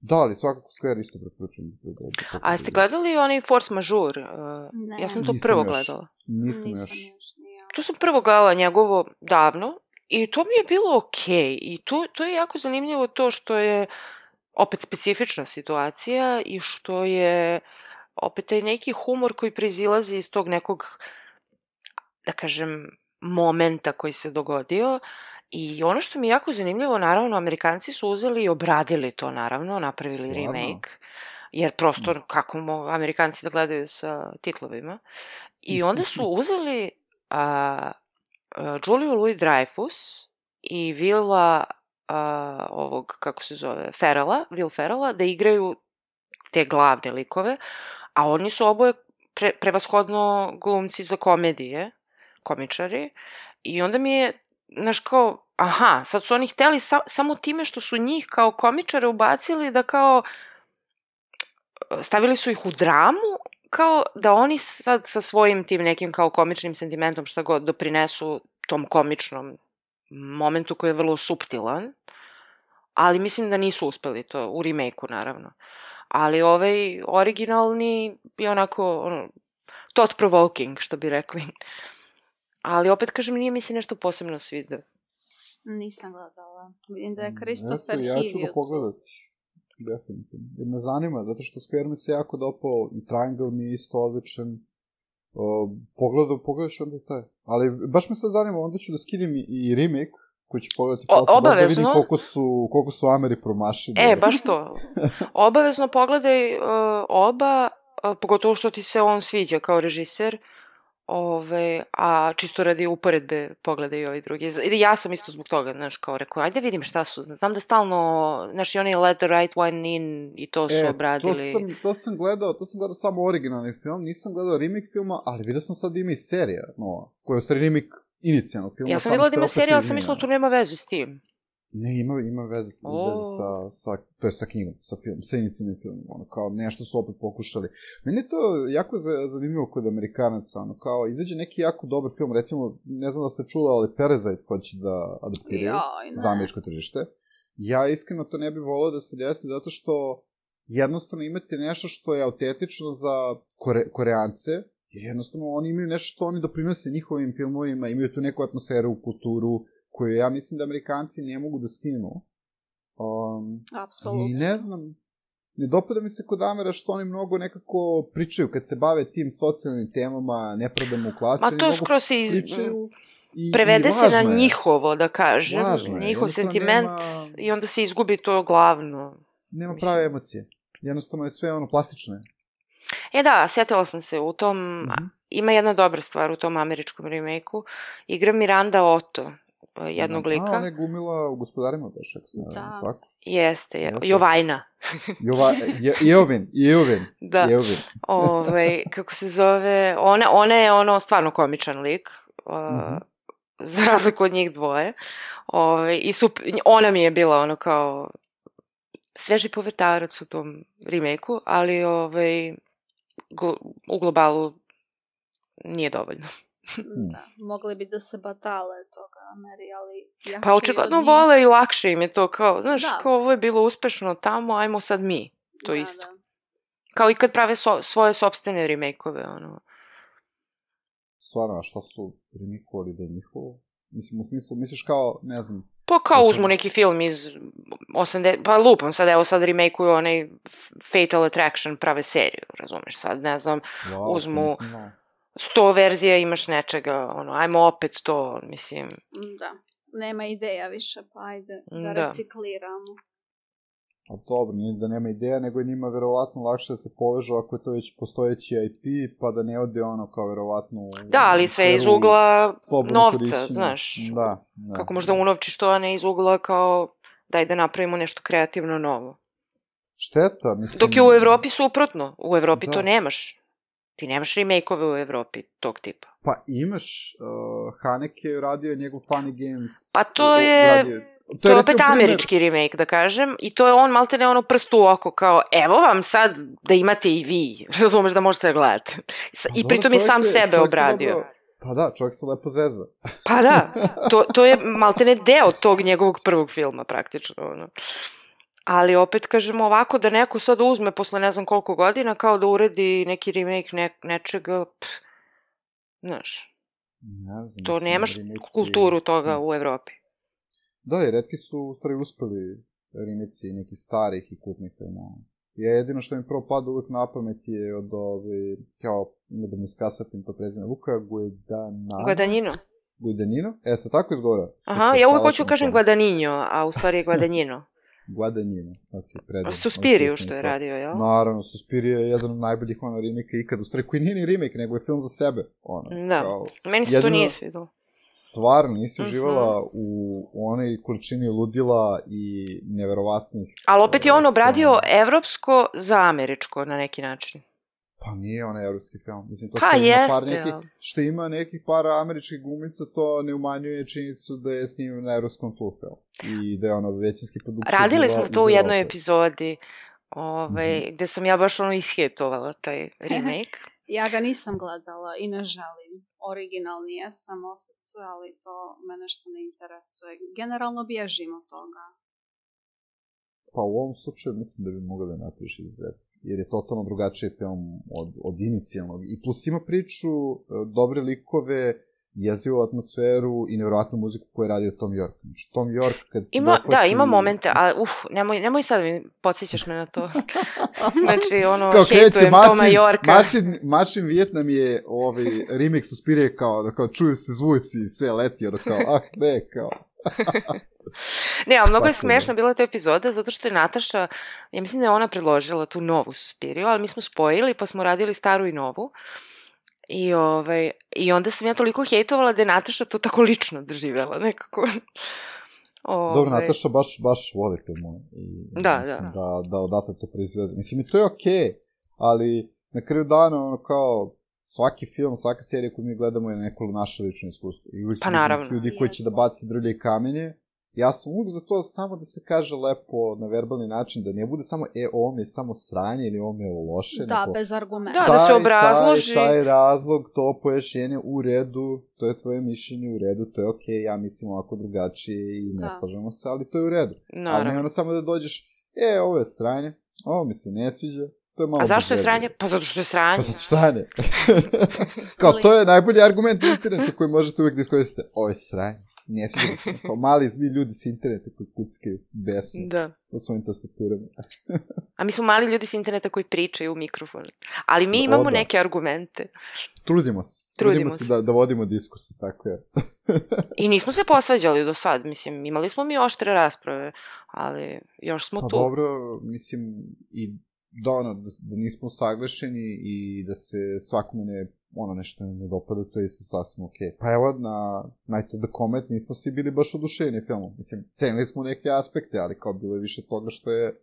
da, ali svakako Square isto preporučujem. Da, da, da, A jeste gledali onaj Force Majeure? Ne. Ja sam to Nisam prvo još. gledala. Nisam, Nisam još. još ni ja. To sam prvo gledala njegovo davno i to mi je bilo okej. I to, to je jako zanimljivo to što je opet specifična situacija i što je opet taj neki humor koji proizilazi iz tog nekog, da kažem, momenta koji se dogodio. I ono što mi je jako zanimljivo, naravno, Amerikanci su uzeli i obradili to, naravno, napravili Stvarno? remake. Jer prosto, kako mogu Amerikanci da gledaju sa titlovima. I onda su uzeli a, a, Juliju Louis-Dreyfus i Vila a, ovog, kako se zove, Ferrella, Will Ferrella, da igraju te glavne likove, a oni su oboje pre, prevashodno glumci za komedije, komičari, i onda mi je, znaš, kao, aha, sad su oni hteli sa, samo time što su njih kao komičare ubacili da kao stavili su ih u dramu kao da oni sad sa svojim tim nekim kao komičnim sentimentom šta god doprinesu tom komičnom momentu koji je vrlo suptilan, ali mislim da nisu uspeli to u remake-u naravno. Ali ovaj originalni je onako ono, thought provoking, što bi rekli. Ali opet kažem, nije mi se nešto posebno svidao. Nisam gledala. Vidim da je Mm, Christopher eto, Ja ću ga tu. pogledat. Definitivno. Jer me zanima, zato što Square mi se jako dopao i Triangle mi je isto odličan. Uh, pogledao, pogledaš onda i taj. Ali baš me sad zanima, onda ću da skinem i- i remake, koji ću pogledati O- posle, baš da obavezno. koliko su, koliko su Ameri promašili. E, baš to. (laughs) Obavezno pogledaj uh, oba, uh, pogotovo što ti se on sviđa kao režiser, Ove, a čisto radi uporedbe pogledaj i ovi drugi. Ja sam isto zbog toga, znaš, kao rekao, ajde vidim šta su. Znam da stalno, znaš, i oni Let the Right One In i to su E, obradili. to sam, to sam gledao, to sam gledao samo originalni film, nisam gledao remake filma, ali vidio sam sad da ima i serija, no, koja je u stvari remake inicijalnog filma. Ja sam što da ima serija, ali sam mislila da to nema veze s tim. Ne, ima, ima veze, s- O. veze sa, sa, to je sa knjigom, sa film, sa inicijalnim filmom, ono, kao nešto su opet pokušali. Meni je to jako za- zanimljivo kod Amerikanaca, ono, kao, izađe neki jako dobar film, recimo, ne znam da ste čuli, ali Parasite hoće da adaptiraju za američko tržište. Ja iskreno to ne bih volao da se desi zato što jednostavno imate nešto što je autentično za kore, koreance, jer jednostavno oni imaju nešto što oni doprinose njihovim filmovima, imaju tu neku atmosferu, kulturu, koju ja mislim da Amerikanci ne mogu da skinu. Um, Apsolutno. I ne znam, ne dopada mi se kod Amera što oni mnogo nekako pričaju, kad se bave tim socijalnim temama, nepravdama u klasi, Ma to skroz iz... pričaju i, prevede i se na je. njihovo, da kažem, Važno je, njihov sentiment nema- i onda se izgubi to glavno. Nema Mislim. prave emocije. Jednostavno je sve ono plastično. E da, sjetila sam se u tom, Mhm. ima jedna dobra stvar u tom američkom remake-u. Igra Miranda Otto, e, jednog A, lika. ona je gumila u gospodarima baš, ako se ne Da. tako? Jeste, je, Jeste. Jovajna. (laughs) Jova, je, Jeovin, Jeovin, (laughs) Da. Jeovin. (laughs) Ovaj, kako se zove, ona, ona je ono stvarno komičan lik, uh, Mhm. za razliku od njih dvoje. Ovaj, I sup, ona mi je bila ono kao sveži povetarac u tom remake-u, ali ovaj, u globalu nije dovoljno. Da, mogli bi da se batale toga, Meri, ali... Pa očigledno vole i lakše im je to kao, znaš, Da. kao ovo je bilo uspešno tamo, ajmo sad mi. To Da, isto. da. Kao i kad prave so, svoje sobstvene remake-ove, ono. Stvarno, a šta su remikovali da je njihovo? Mislim, u smislu, misliš kao, ne znam, Pa kao Da uzmu neki film iz 80, pa lupam sad, evo sad remake-uju onaj Fatal Attraction, prave seriju, razumeš sad, ne znam, wow, Uzmu- znao. sto verzija imaš nečega, ono, ajmo opet to, mislim, Da. Nema ideja više, pa ajde da, Da. recikliramo. A dobro, nije da nema ideja, nego je njima verovatno lakše da se povežu ako je to već postojeći IP, pa da ne ode ono kao verovatno... da, ali sve iz ugla novca, korišćenja. znaš, Da, da. kako možda unovčiš to, a ne iz ugla kao daj da napravimo nešto kreativno novo. Šteta, mislim... Dok je u Evropi suprotno, u Evropi Da. to nemaš. Ti nemaš remake-ove u Evropi tog tipa. Pa imaš, uh, Haneke je radio njegov Funny Games... Pa to je- radio- To je recimo opet primer- američki remake, da kažem, i to je on malte ne ono prst u oko, kao evo vam sad da imate i vi, (laughs) razumeš da možete da gledate. Pa I dobro, pritom je sam se- sebe čovjek se obradio. dobro- Pa da, čovjek se lepo zeza. (laughs) Pa da, to, to je (laughs) malte ne deo tog njegovog prvog filma praktično. Ono. Ali opet kažemo ovako da neko sad uzme posle ne znam koliko godina kao da uredi neki remake ne, nečega, pff, znaš, Ne znam, to nemaš remake-ci- kulturu toga u Evropi. Da, i redki su u stvari uspeli remici nekih starih i kultnih filmova. Ja jedino što mi prvo pada uvek na pamet je od ove, kao, ima da mu iskasapim to prezime, Luka Guadagnino. Guadagnino. Guadagnino? E, se tako izgovara? Aha, ja uvek hoću kažem tome. Guadagnino, a u stvari je Guadagnino. (laughs) Guadagnino, ok, predivno. Suspiriju sam što je to. radio, jel? Naravno, Suspiria je jedan od najboljih ono remake ikad, u stvari koji nije ni remake, nego je film za sebe. Ono, Da. Kao, Meni se to jedino- nije svidelo. Stvarno, nisi Mhm. uživala u, u onoj količini ludila i neverovatnih Ali opet je on obradio scena. evropsko za američko na neki način. Pa nije onaj evropski film. Mislim, to Pa što ima par jeste, nekih, ali- što ima nekih par američkih glumica, to ne umanjuje činjenicu da je snimljen na evropskom tlu film. I da je ono većinski produkcija Radili smo to u jednoj epizodi, ovaj, Mhm. gde sam ja baš ono ishetovala taj (laughs) remake. Ja ga nisam gledala i ne želim. Originalni jesam ofic, ali to me nešto ne interesuje. Generalno bježim od toga. Pa u ovom slučaju mislim da bi mogao da napiš izuzetno. Jer je totalno drugačiji film od, od inicijalnog. I plus ima priču, e, dobre likove, jezivu atmosferu i nevjerojatnu muziku koju je radio Tom York. Znači, Tom York, kad se Ima, da, ima momente, a uf, nemoj, nemoj sad mi podsjećaš me na to. (laughs) znači, ono, kao kreće hejtujem Toma Mašin, Yorka. Mašin, Mašin Vijetnam je ovaj remix Suspirije kao, da kao čuju se zvuci i sve leti, ono kao, ah ne, kao. (laughs) Ne, ali mnogo je smešna bila ta epizoda, zato što je Nataša, ja mislim da je ona predložila tu novu Suspiriju, ali mi smo spojili pa smo radili staru i novu. I, ovaj, I onda sam ja toliko hejtovala da je Nataša to tako lično doživjela, nekako. (laughs) Ovaj, Dobro, Nataša baš, baš voli filmove. I Da, mislim da. da, da odatle to proizvede. Mislim, i to je okej, okay, ali na kraju dana, ono kao, svaki film, svaka serija koju mi gledamo je neko naše lično iskustvo. I uvijek Pa naravno. ljudi koji će da Jest. baci drlje i kamenje. Ja sam uvijek za to samo da se kaže lepo na verbalni način, da ne bude samo, e, ovo mi je samo sranje ili ovo mi je loše. Da, nego, bez argumenta. Da, da se obrazloži. Taj, taj razlog, to pojašnjenje u redu, to je tvoje mišljenje u redu, to je okej, okay, ja mislim ovako drugačije i ne Da. slažemo se, ali to je u redu. Ali ne Naravno. ono samo da dođeš, e, ovo je sranje, ovo mi se ne sviđa, to je malo... A zašto je sranje? Pa zato što je sranje. Pa zato što sranje. (laughs) Kao, to je najbolji argument na internetu koji možete uvijek da iskoristite. Ovo je sranje. Ne sviđa se. (laughs) Kao mali zli ljudi s interneta koji kuckaju besno Da. u svojim tastaturama. (laughs) A mi smo mali ljudi s interneta koji pričaju u mikrofon. Ali mi O, imamo da. neke argumente. Trudimo se. Trudimo Trudimo se. se da, da vodimo diskurs, tako je. (laughs) I nismo se posvađali do sad, mislim, imali smo mi oštre rasprave, ali još smo Pa tu. dobro, mislim, i da, ono, da, da nismo saglašeni i da se svakome ne ono nešto ne dopada, to je isto sasvim okej. Okay. Pa evo, na Night of the Comet nismo svi bili baš oduševljeni filmom. Mislim, cenili smo neke aspekte, ali kao bilo je više toga što je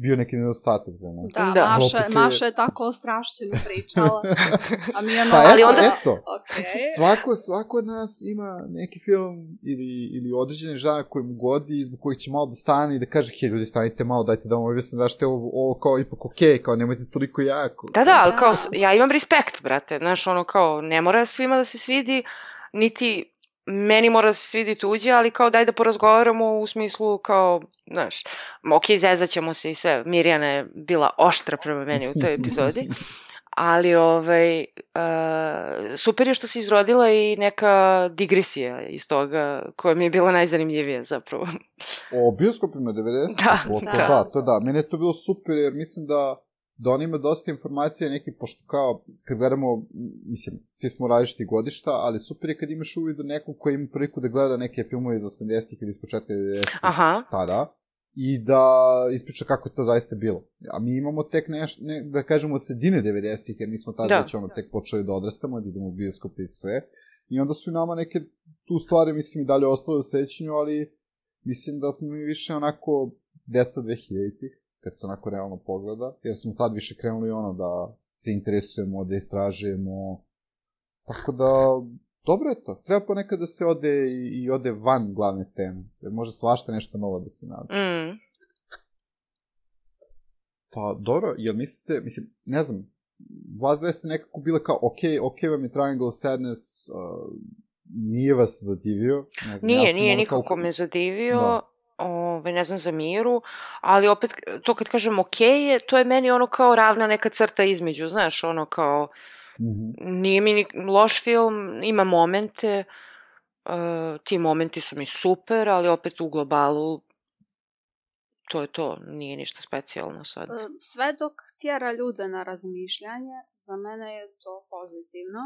bio neki nedostatak za nas. Da, Da. Maša, je- Maša je tako ostrašćeno pričala. (laughs) A mi ono... Pa eto, Ali onda- eto. Okej. Svako, svako od nas ima neki film ili, ili određeni žanr koji mu godi i zbog kojih će malo da stane i da kaže, hej ljudi, stanite malo, dajte da vam objasnim zašto je ovo, ovo kao ipak okej, kao nemojte toliko jako. Da, da, ali Da. kao, ja imam respekt, brate, znaš, ono kao, ne mora svima da se svidi, niti meni mora da se svidi tuđe, ali kao daj da porazgovaramo u smislu kao, znaš, ok, zezaćemo se i sve, Mirjana je bila oštra prema meni u toj epizodi, (laughs) ali ovaj, uh, super je što se izrodila i neka digresija iz toga koja mi je bila najzanimljivija zapravo. O bioskopima 90? Da, to da. da. to da. Mene je to bilo super jer mislim da da on ima dosta informacija neki, pošto kao, kad gledamo, mislim, svi smo različiti godišta, ali super je kad imaš uvid u nekog koji ima priliku da gleda neke filmove iz 80-ih ili iz početka 90-ih Aha, tada, i da ispriča kako je to zaista bilo. A mi imamo tek neš, ne, da kažemo od sredine 90-ih, jer mi smo tada Da. već ono tek počeli da odrastamo, da idemo u bioskope i sve. I onda su i nama neke tu stvari, mislim, i dalje ostale u sećanju, ali mislim da smo mi više onako deca 2000-ih, kad se onako realno pogleda, jer smo tad više krenuli ono da se interesujemo, da istražujemo. Tako da, dobro je to. Treba ponekad da se ode i, i ode van glavne teme. Jer može svašta nešto novo da se nađe. mm. Pa, dobro, jel mislite, mislim, ne znam, vas dve ste nekako bile kao, ok, ok vam je Triangle of Sadness, uh, nije vas zadivio. Ne znam, Nije, ja nije nikako kao- me zadivio, Da. Ove, ne znam za miru, ali opet, to kad kažem ok je, to je meni ono kao ravna neka crta između, znaš, ono kao, Mhm. nije mi ni loš film, ima momente, uh, ti momenti su mi super, ali opet u globalu to je to, nije ništa specijalno sad. E, Sve dok tjera ljude na razmišljanje, za mene je to pozitivno.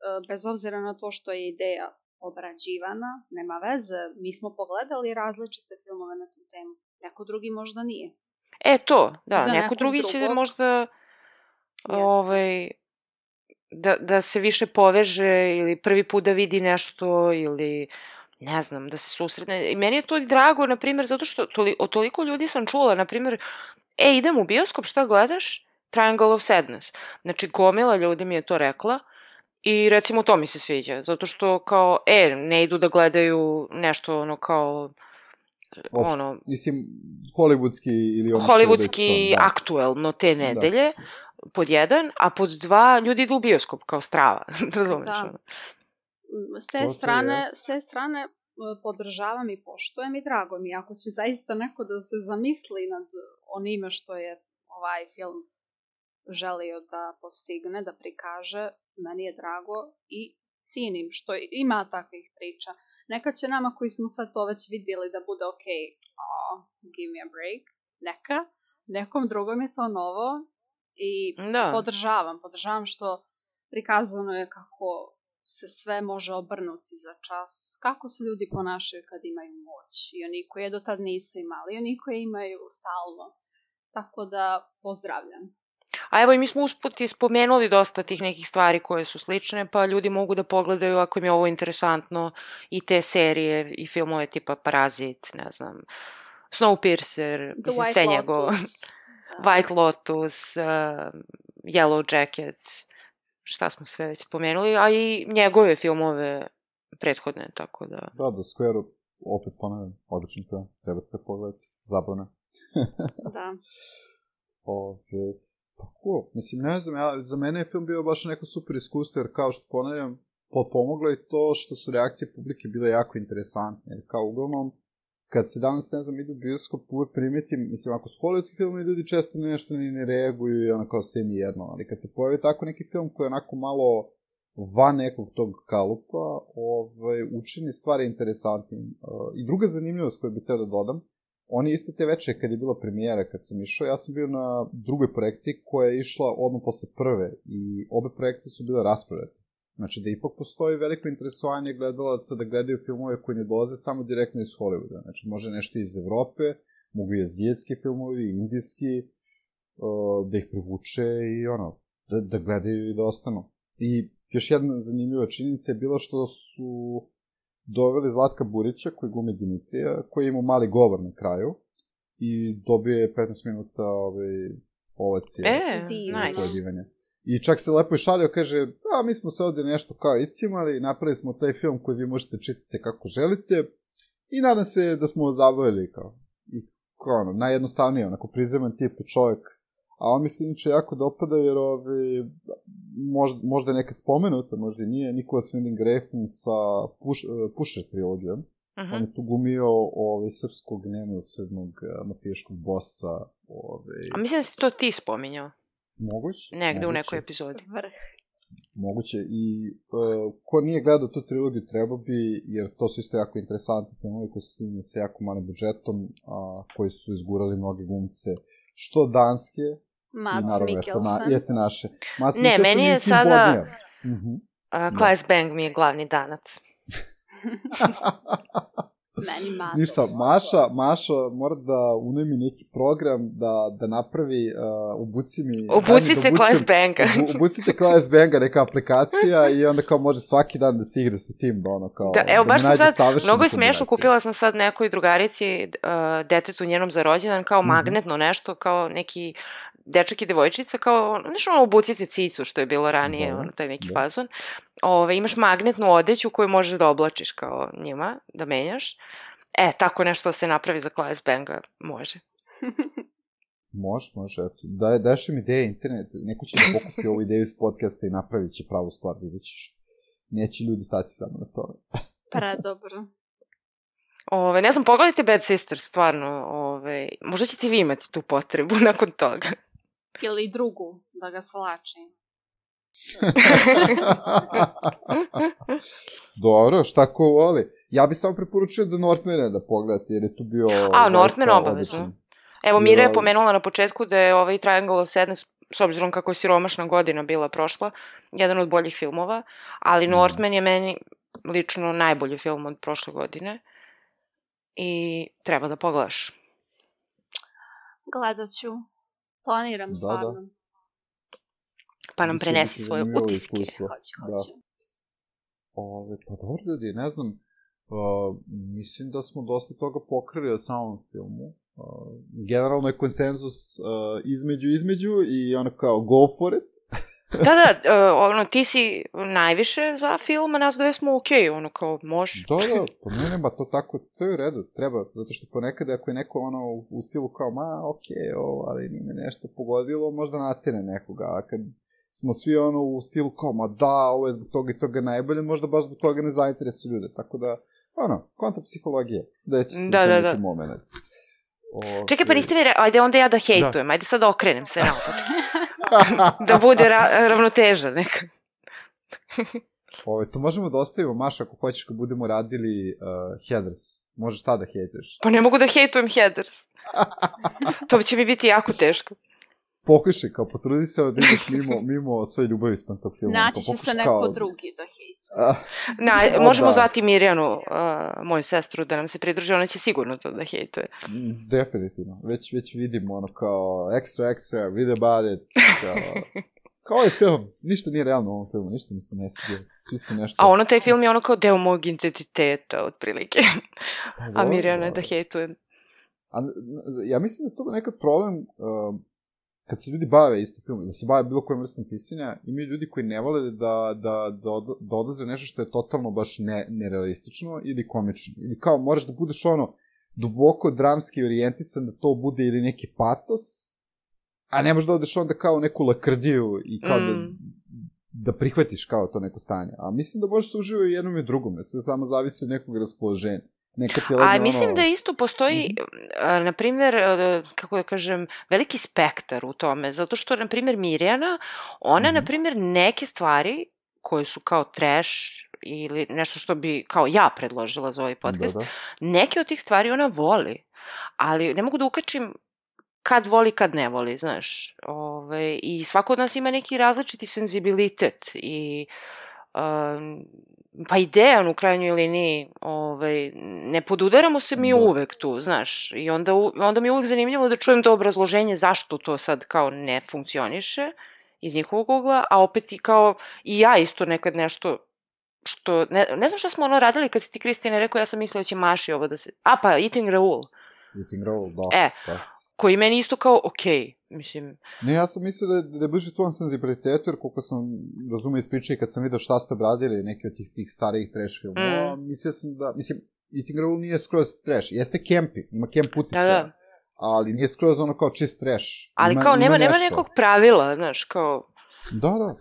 E, Bez obzira na to što je ideja obrađivana, nema veze. Mi smo pogledali različite filmove na tu temu. Neko drugi možda nije. E to, da, Za neko drugi će drugog. možda Jeste. ovaj, da, da se više poveže ili prvi put da vidi nešto ili ne znam, da se susretne. I meni je to i drago, na primjer, zato što toli, od toliko ljudi sam čula, na primjer, e, idem u bioskop, šta gledaš? Triangle of Sadness. Znači, gomila ljudi mi je to rekla i recimo to mi se sviđa, zato što kao, e, ne idu da gledaju nešto ono kao, Opšte. ono, Mislim, hollywoodski ili ono je hollywoodski da. aktuelno te nedelje, pod jedan, a pod dva ljudi idu u bioskop kao strava, (laughs) razumeš? Da. ono? S te to strane, jest. s te strane e, podržavam i poštujem i drago mi je. Ako će zaista neko da se zamisli nad onime što je ovaj film želio da postigne, da prikaže, meni je drago i cinim što ima takvih priča. Neka će nama koji smo sve to već vidjeli da bude ok, oh, give me a break, neka. Nekom drugom je to novo i Da. podržavam, podržavam što prikazano je kako se sve može obrnuti za čas, kako se ljudi ponašaju kad imaju moć i oni koji je do tad nisu imali, i oni koji imaju stalno. Tako da pozdravljam. A evo i mi smo usput spomenuli dosta tih nekih stvari koje su slične, pa ljudi mogu da pogledaju ako im je ovo interesantno i te serije i filmove tipa Parazit, ne znam, Snowpiercer, The mislim White sve Lotus. njegovo, (laughs) Da. White Lotus, uh, Yellow Jackets, šta smo sve već spomenuli, a i njegove filmove prethodne, tako da... Da, da Square, opet ponavljam, odličan film, trebate ga pogledati, zabavno. (laughs) Da. Ove, pa cool. Mislim, ne znam, ja, za mene je film bio baš neko super iskustvo, jer kao što ponavljam, potpomoglo je to što su reakcije publike bile jako interesantne. Jer kao uglavnom, kad se danas, ne znam, idu bioskop, uvek primetim, mislim, ako su hollywoodski filmi, ljudi često nešto ni ne reaguju i ono kao sve mi jedno, ali kad se pojavi tako neki film koji je onako malo van nekog tog kalupa, ovaj, učini stvari interesantnim. Uh, I druga zanimljivost koju bih teo da dodam, oni iste te večere kad je bila premijera, kad sam išao, ja sam bio na drugoj projekciji koja je išla odmah posle prve i obe projekcije su bile rasporedne. Znači da ipak postoji veliko interesovanje gledalaca da gledaju filmove koji ne dolaze samo direktno iz Hollywooda. Znači može nešto iz Evrope, mogu i azijetski filmovi, indijski, uh, da ih privuče i ono, da, da gledaju i da ostanu. I još jedna zanimljiva činjenica je bila što su doveli Zlatka Burića, koji glumi Dimitrija, koji ima mali govor na kraju i dobije 15 minuta ovaj, ovacije. E, nice. I čak se lepo i šalio, kaže, a mi smo se ovde nešto kao icimali, napravili smo taj film koji vi možete čitati kako želite i nadam se da smo vas zabavili kao. I kao ono, najjednostavnije, onako prizeman tip čovjek. A on mi se inače jako dopada jer ovi, možda, možda je nekad spomenuto, možda i nije, Nicholas Winding Refn sa Puš, uh, Pusher trilogijom. Mhm. On je tu glumio ovaj, srpskog nemilosrednog uh, mafijaškog bossa. Ovaj, A mislim da si to ti spominjao. moguće? Negde u moguće. nekoj epizodi. Vrh. Moguće i uh, ko nije gledao tu trilogiju treba bi, jer to su isto jako interesantni filmovi koji su snimljeni sa jako malim budžetom, a, koji su izgurali mnoge glumce, što danske, Mads naravno Mikkelsen. i eto naše. Mads Ne, Mikkelsen meni i je Tim sada- Bodnia. Mhm. A, Da. Claes Bang mi je glavni danac. (laughs) Meni Mads. Ništa, Maša, Maša mora da unajmi neki program da, da napravi, uh, ubuci mi... Obucite da obučem- Banga. Ubucite Claes Banga, neka aplikacija i onda kao može svaki dan da se igra sa tim, da ono kao... Da, evo, mi baš sam sad, mnogo je smešno, kupila sam sad nekoj drugarici, uh, detetu njenom za rođendan, kao Mhm. magnetno nešto, kao neki dečak i devojčica, kao, znaš ono, obucite cicu, što je bilo ranije, Da, ono, taj neki da. fazon. Ove, imaš magnetnu odeću koju možeš da oblačiš kao njima, da menjaš. E, tako nešto da se napravi za Claes Banga, može. (laughs) Može, može, eto. Daj, daš im ideje internet, neko će da pokupi ovu ideju iz podcasta i napravit će pravu stvar, vidjet ćeš. Neće ljudi stati samo na to. Predobro. Ove, ne znam, pogledajte Bad Sisters, stvarno, ove, možda ćete vi imati tu potrebu (laughs) nakon toga. Ili drugu, da ga slači. (laughs) Dobro, šta ko voli. Ja bi samo preporučio da Northmane da pogledate, jer je tu bio... A, Northman obavezno. odličan. Evo, Mira je pomenula na početku da je ovaj Triangle of Sadness, s obzirom kako je siromašna godina bila prošla, jedan od boljih filmova, ali Mhm. Northman je meni lično najbolji film od prošle godine i treba da pogledaš. Gledat ću. Planiram Da, stvarno. Pa nam Biće- prenesi svoje utiske. iskustvo. Hoću, Da. hoću. Ove, pa dobro ljudi, ne znam, uh, mislim da smo dosta toga pokrili o samom filmu. Uh, generalno je konsenzus uh, između između i ono kao go for it. (laughs) Da, da, uh, ono, ti si najviše za film, a nas dve smo okej, ono kao, može. Da, da, (laughs) pa ne, ne, ba, to tako, to je u redu, treba, zato što ponekad ako je neko ono u, stilu kao, ma, okej, ovo, ali nije me nešto pogodilo, možda natire nekoga, a kad smo svi ono u stilu kao, ma da, ovo je zbog toga i toga najbolje, možda baš zbog toga ne zainteresuje ljude, tako da, ono, konta psihologije, da će se Da, da, da. moment. O, Čekaj, pa niste mi re... ajde onda ja da hejtujem, ajde sad da okrenem se naopad. (laughs) da bude ra- ravnoteža neka. (laughs) Ove, to možemo da ostavimo, Maša, ako hoćeš kad budemo radili uh, Heathers, možeš tada hejtuješ. Pa ne mogu da hejtujem Heathers. (laughs) to će mi biti jako teško. Pokušaj, kao potrudi se da ideš (laughs) mimo, mimo svoje ljubavi s tog filma. Naći će se neko kao- drugi da hejtu. A, Na, (laughs) možemo da. zvati Mirjanu, uh, moju sestru, da nam se pridruži, ona će sigurno to da hejtuje. mm, definitivno. Već, već vidimo ono kao extra, extra, read about it. Kao, (laughs) kao ovaj film. Ništa nije realno u ovom filmu, ništa mi se ne sviđa. Svi su nešto... A ono, taj film je ono kao deo mog identiteta, otprilike. Pa A Mirjana je da hejtuje. A, ja mislim da je to nekad problem uh, kad se ljudi bave isto filmom, da se bave bilo kojim vrstom pisanja, imaju ljudi koji ne vole da, da, da, da odlaze nešto što je totalno baš ne, nerealistično ili komično. Ili kao moraš da budeš ono duboko dramski orijentisan da to bude ili neki patos, a ne možeš da odeš onda kao neku lakrdiju i kao da, Mm. da prihvatiš kao to neko stanje. A mislim da možeš se uživati i jednom i drugom, jer sve samo zavisi od nekog raspoloženja. Nekad ti A mislim ono... da isto postoji, a, na primjer, a, kako da kažem, veliki spektar u tome, zato što, na primjer, Mirjana, ona, Mhm. na primjer, neke stvari koje su kao trash ili nešto što bi kao ja predložila za ovaj podcast, Da, da. neke od tih stvari ona voli, ali ne mogu da ukačim kad voli, kad ne voli, znaš. Ove, I svako od nas ima neki različiti senzibilitet i um, pa i Dejan u krajnjoj liniji, ovaj, ne podudaramo se mi Da. uvek tu, znaš, i onda, u- onda mi je uvek zanimljivo da čujem to obrazloženje zašto to sad kao ne funkcioniše iz njihovog ugla, a opet i kao, i ja isto nekad nešto što, ne, ne znam šta smo ono radili kad si ti Kristine rekao, ja sam mislila da će Maši ovo da se, a pa Eating Raoul, Eating Roll, da. E. Da. Koji meni isto kao, okej, okay, mislim, Ne, ja sam mislio da je, da je bliže tuom senzibilitetu, jer koliko sam razumio iz priče i kad sam vidio šta ste obradili, neki od tih, tih starijih trash filmova, mm. mislio sam da, mislim, Eating Roll nije skroz trash, jeste kempi, ima kemp utice, da, da. ali nije skroz ono kao čist trash. Ali ima, kao ima nema, nema nešto. nekog pravila, znaš, kao, Da, da.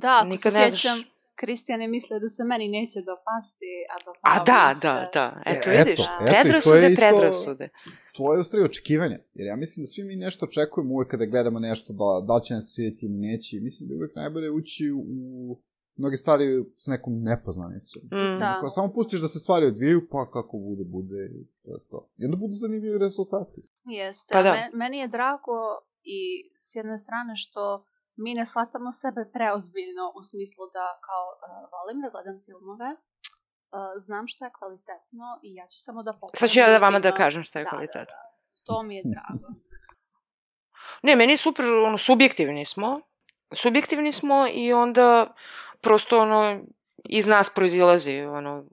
Da, ako Nikad se sjećam, Kristijan je mislio da se meni neće dopasti, a a dopao da, mi se. da, da, eto E, vidiš, eto, eto, predrasude, isto- predrasude. To je stvari očekivanje, jer ja mislim da svi mi nešto očekujemo uvek kada gledamo nešto, da, da će nas svidjeti ili neće, mislim da je uvek najbolje ući u mnoge stvari s nekom nepoznanicom. Mm. Da. Ako samo pustiš da se stvari odvijaju, pa kako bude, bude i to je to. I onda budu zanimljivi rezultati. Jeste, Pa pa da. Me, meni je drago i s jedne strane što mi ne shvatamo sebe preozbiljno u smislu da kao uh, volim da gledam filmove, uh, znam šta je kvalitetno i ja ću samo da pokažem Sad ću ja da vama da kažem šta je Da, da, kvalitetno. To mi je drago. Ne, meni je super, ono, subjektivni smo. Subjektivni smo i onda prosto, ono, iz nas proizilazi, ono,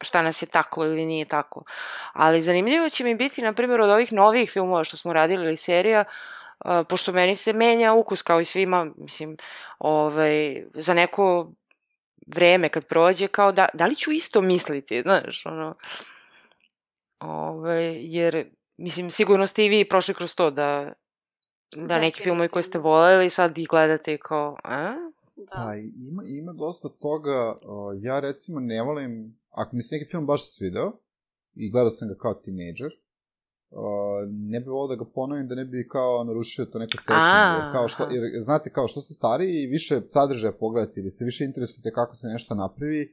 šta nas je taklo ili nije taklo. Ali zanimljivo će mi biti, na primjer, od ovih novih filmova što smo radili ili serija, a, pošto meni se menja ukus kao i svima, mislim, ovaj, za neko vreme kad prođe, kao da, da li ću isto misliti, znaš, ono, ovaj, jer, mislim, sigurno ste i vi prošli kroz to da, da neki filmovi koje ste voleli sad ih gledate i kao, a? Da. Pa, ima, ima dosta toga, uh, ja recimo ne volim, ako mi se neki film baš svideo, i gledao sam ga kao tinejdžer, uh, ne bih volao da ga ponovim da ne bi kao narušio to neko sećanje, kao što, jer znate kao što ste stariji i više sadržaja pogledate ili se više interesujete kako se nešto napravi,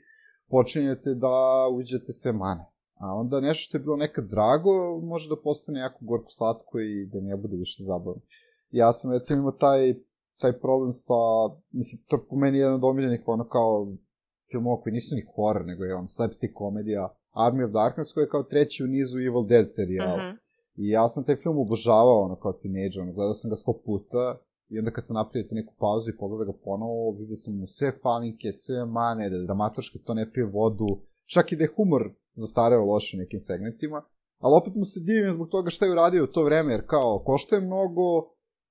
počinjete da uđete sve mane. A onda nešto što je bilo nekad drago može da postane jako gorko slatko i da ne bude više zabavno. Ja sam recimo imao taj taj problem sa, mislim, to je po meni jedan od omiljenih ono kao filmova koji nisu ni horror, nego je on slapstick komedija Army of Darkness koji je kao treći u nizu Evil Dead serijala. Mhm. I ja sam taj film obožavao ono kao teenager, ono, gledao sam ga sto puta i onda kad sam napravio neku pauzu i pogledao ga ponovo, vidio sam mu sve falinke, sve mane, da dramatoški to ne pije vodu, čak i da je humor zastareo loše u nekim segmentima, ali opet mu se divim zbog toga šta je uradio u to vreme, jer kao, košta je mnogo,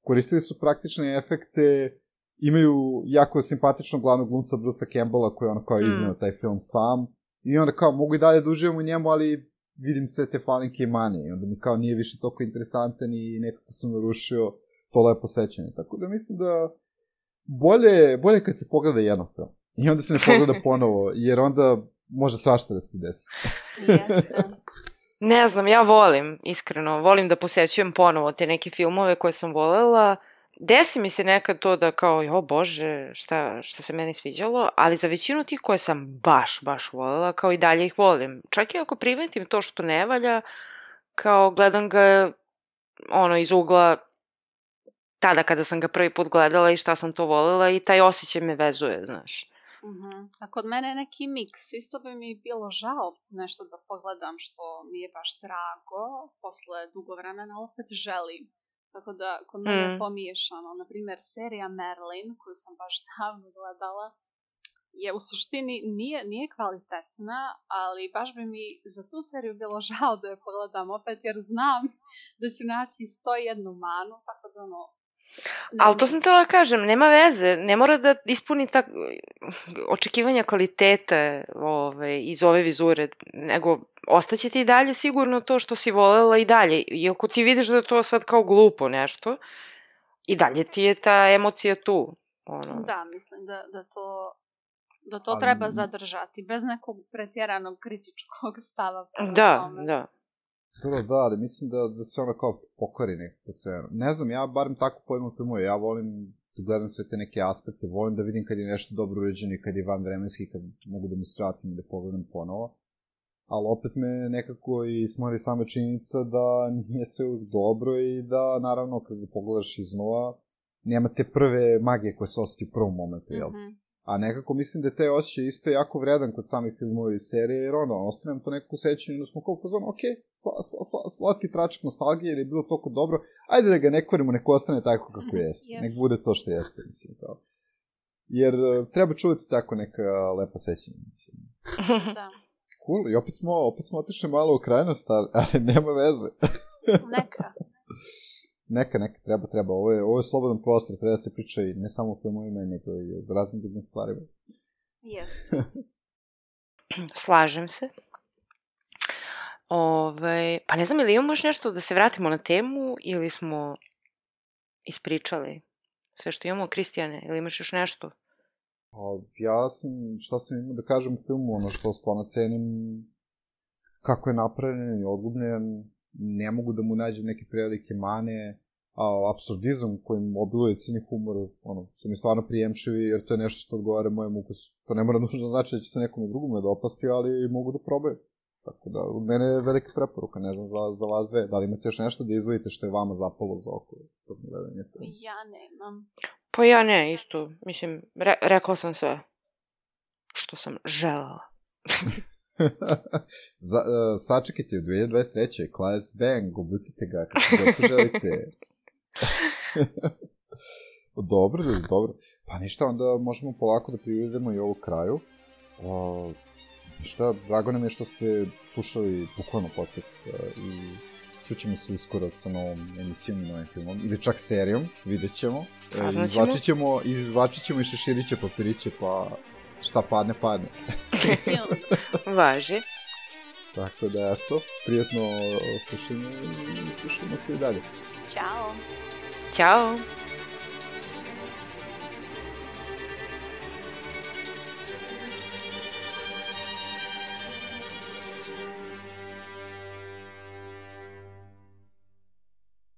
koristili su praktične efekte, imaju jako simpatičnog glavnog glumca Brusa Campbella koji je ono kao Mm. izneo taj film sam i onda kao mogu i dalje da uživam u njemu, ali vidim sve te falinke i manje i onda mi kao nije više toliko interesantan i nekako sam narušio to lepo sećanje. Tako da mislim da bolje, bolje kad se pogleda jedan film i onda se ne pogleda (laughs) ponovo, jer onda može svašta da se desi. Jeste. Ne znam, ja volim, iskreno, volim da posećujem ponovo te neke filmove koje sam volela. Desi mi se nekad to da kao, jo bože, šta, šta se meni sviđalo, ali za većinu tih koje sam baš, baš volela, kao i dalje ih volim. Čak i ako primetim to što ne valja, kao gledam ga ono iz ugla tada kada sam ga prvi put gledala i šta sam to volela i taj osjećaj me vezuje, znaš. Mhm. A kod mene je neki miks. Isto bi mi bilo žao nešto da pogledam što mi je baš drago posle dugo vremena, opet želim. Tako da kod mene je Mm. pomiješano. Naprimjer, serija Merlin, koju sam baš (laughs) davno gledala, je u suštini nije, nije kvalitetna, ali baš bi mi za tu seriju bilo (laughs) žao da je pogledam opet, jer znam (laughs) da ću naći 101 manu, tako da ono... ne Ali to sam tela da kažem, nema veze, ne mora da ispuni ta očekivanja kvalitete ove, iz ove vizure, nego ostaće ti i dalje sigurno to što si volela i dalje. Iako ti vidiš da je to sad kao glupo nešto, i dalje ti je ta emocija tu. Ono. Da, mislim da, da to da to Ali- treba zadržati, bez nekog pretjeranog kritičkog stava. Da, tome. da. Dobro, da, ali mislim da, da se ono kao pokori nekako sve. Ne znam, ja barem tako pojmam filmove, ja volim da gledam sve te neke aspekte, volim da vidim kad je nešto dobro uređeno i kad je van vremenski, kad mogu da mi sratim i da pogledam ponovo. Ali opet me nekako i smori sama činjenica da nije sve uvijek dobro i da naravno kad ga pogledaš iznova, nema te prve magije koje se osjeti u prvom momentu, jel? Mhm. A nekako mislim da je taj osjećaj isto jako vredan kod samih filmova i serije, jer onda ostanem to nekako sećanje, da smo kao fazon, ok, sla, sla, sla, slatki tračak nostalgije, jer je bilo toliko dobro, ajde da ga ne kvarimo, neko ostane tako kako (laughs) jeste, Yes. nek bude to što jeste, mislim, kao. Jer e, treba čuvati tako neka lepa sećanja, mislim. (laughs) Da. Cool, i opet smo, opet smo otišli malo u krajnost, ali nema veze. Neka. (laughs) Neka, neka, treba, treba. Ovo je, ovo je slobodan prostor, treba da se priča i ne samo o filmovima, nego i o raznim drugim stvarima. Jeste. (laughs) Slažem se. Ove, pa ne znam, ili imamo još nešto da se vratimo na temu ili smo ispričali sve što imamo, Kristijane, ili imaš još nešto? A, ja sam, šta sam imao da kažem u filmu, ono što stvarno cenim, kako je napravljen i odgubljen, ne mogu da mu nađem neke prevelike mane, a absurdizam kojim obiluje cini humor, ono, su mi stvarno prijemčivi, jer to je nešto što odgovara mojem ukusu. To ne mora nužno znači da će se nekome drugome dopasti, ali mogu da probaju. Tako da, od mene je velika preporuka, ne znam, za, za vas dve. Da li imate još nešto da izvojite što je vama zapalo za oko? Ja nemam. Pa ja ne, isto. Mislim, re, rekla sam sve što sam želela. (laughs) (laughs) Za, uh, sačekajte, u 2023. Class Bang, obucite ga kako god poželite. (laughs) dobro, dobro. Pa ništa, onda možemo polako da privedemo i ovo kraju. Uh, ništa, drago nam je što ste slušali bukvalno podcast uh, i čućemo se uskoro sa novom emisijom i novim filmom, ili čak serijom, vidjet ćemo. Saznaćemo. Izvlačit ćemo, izvlačit ćemo i šeširiće papiriće, pa šta padne, padne. (laughs) Važi. Tako da, eto, prijetno slušanje i slušamo se i dalje. Ćao. Ćao.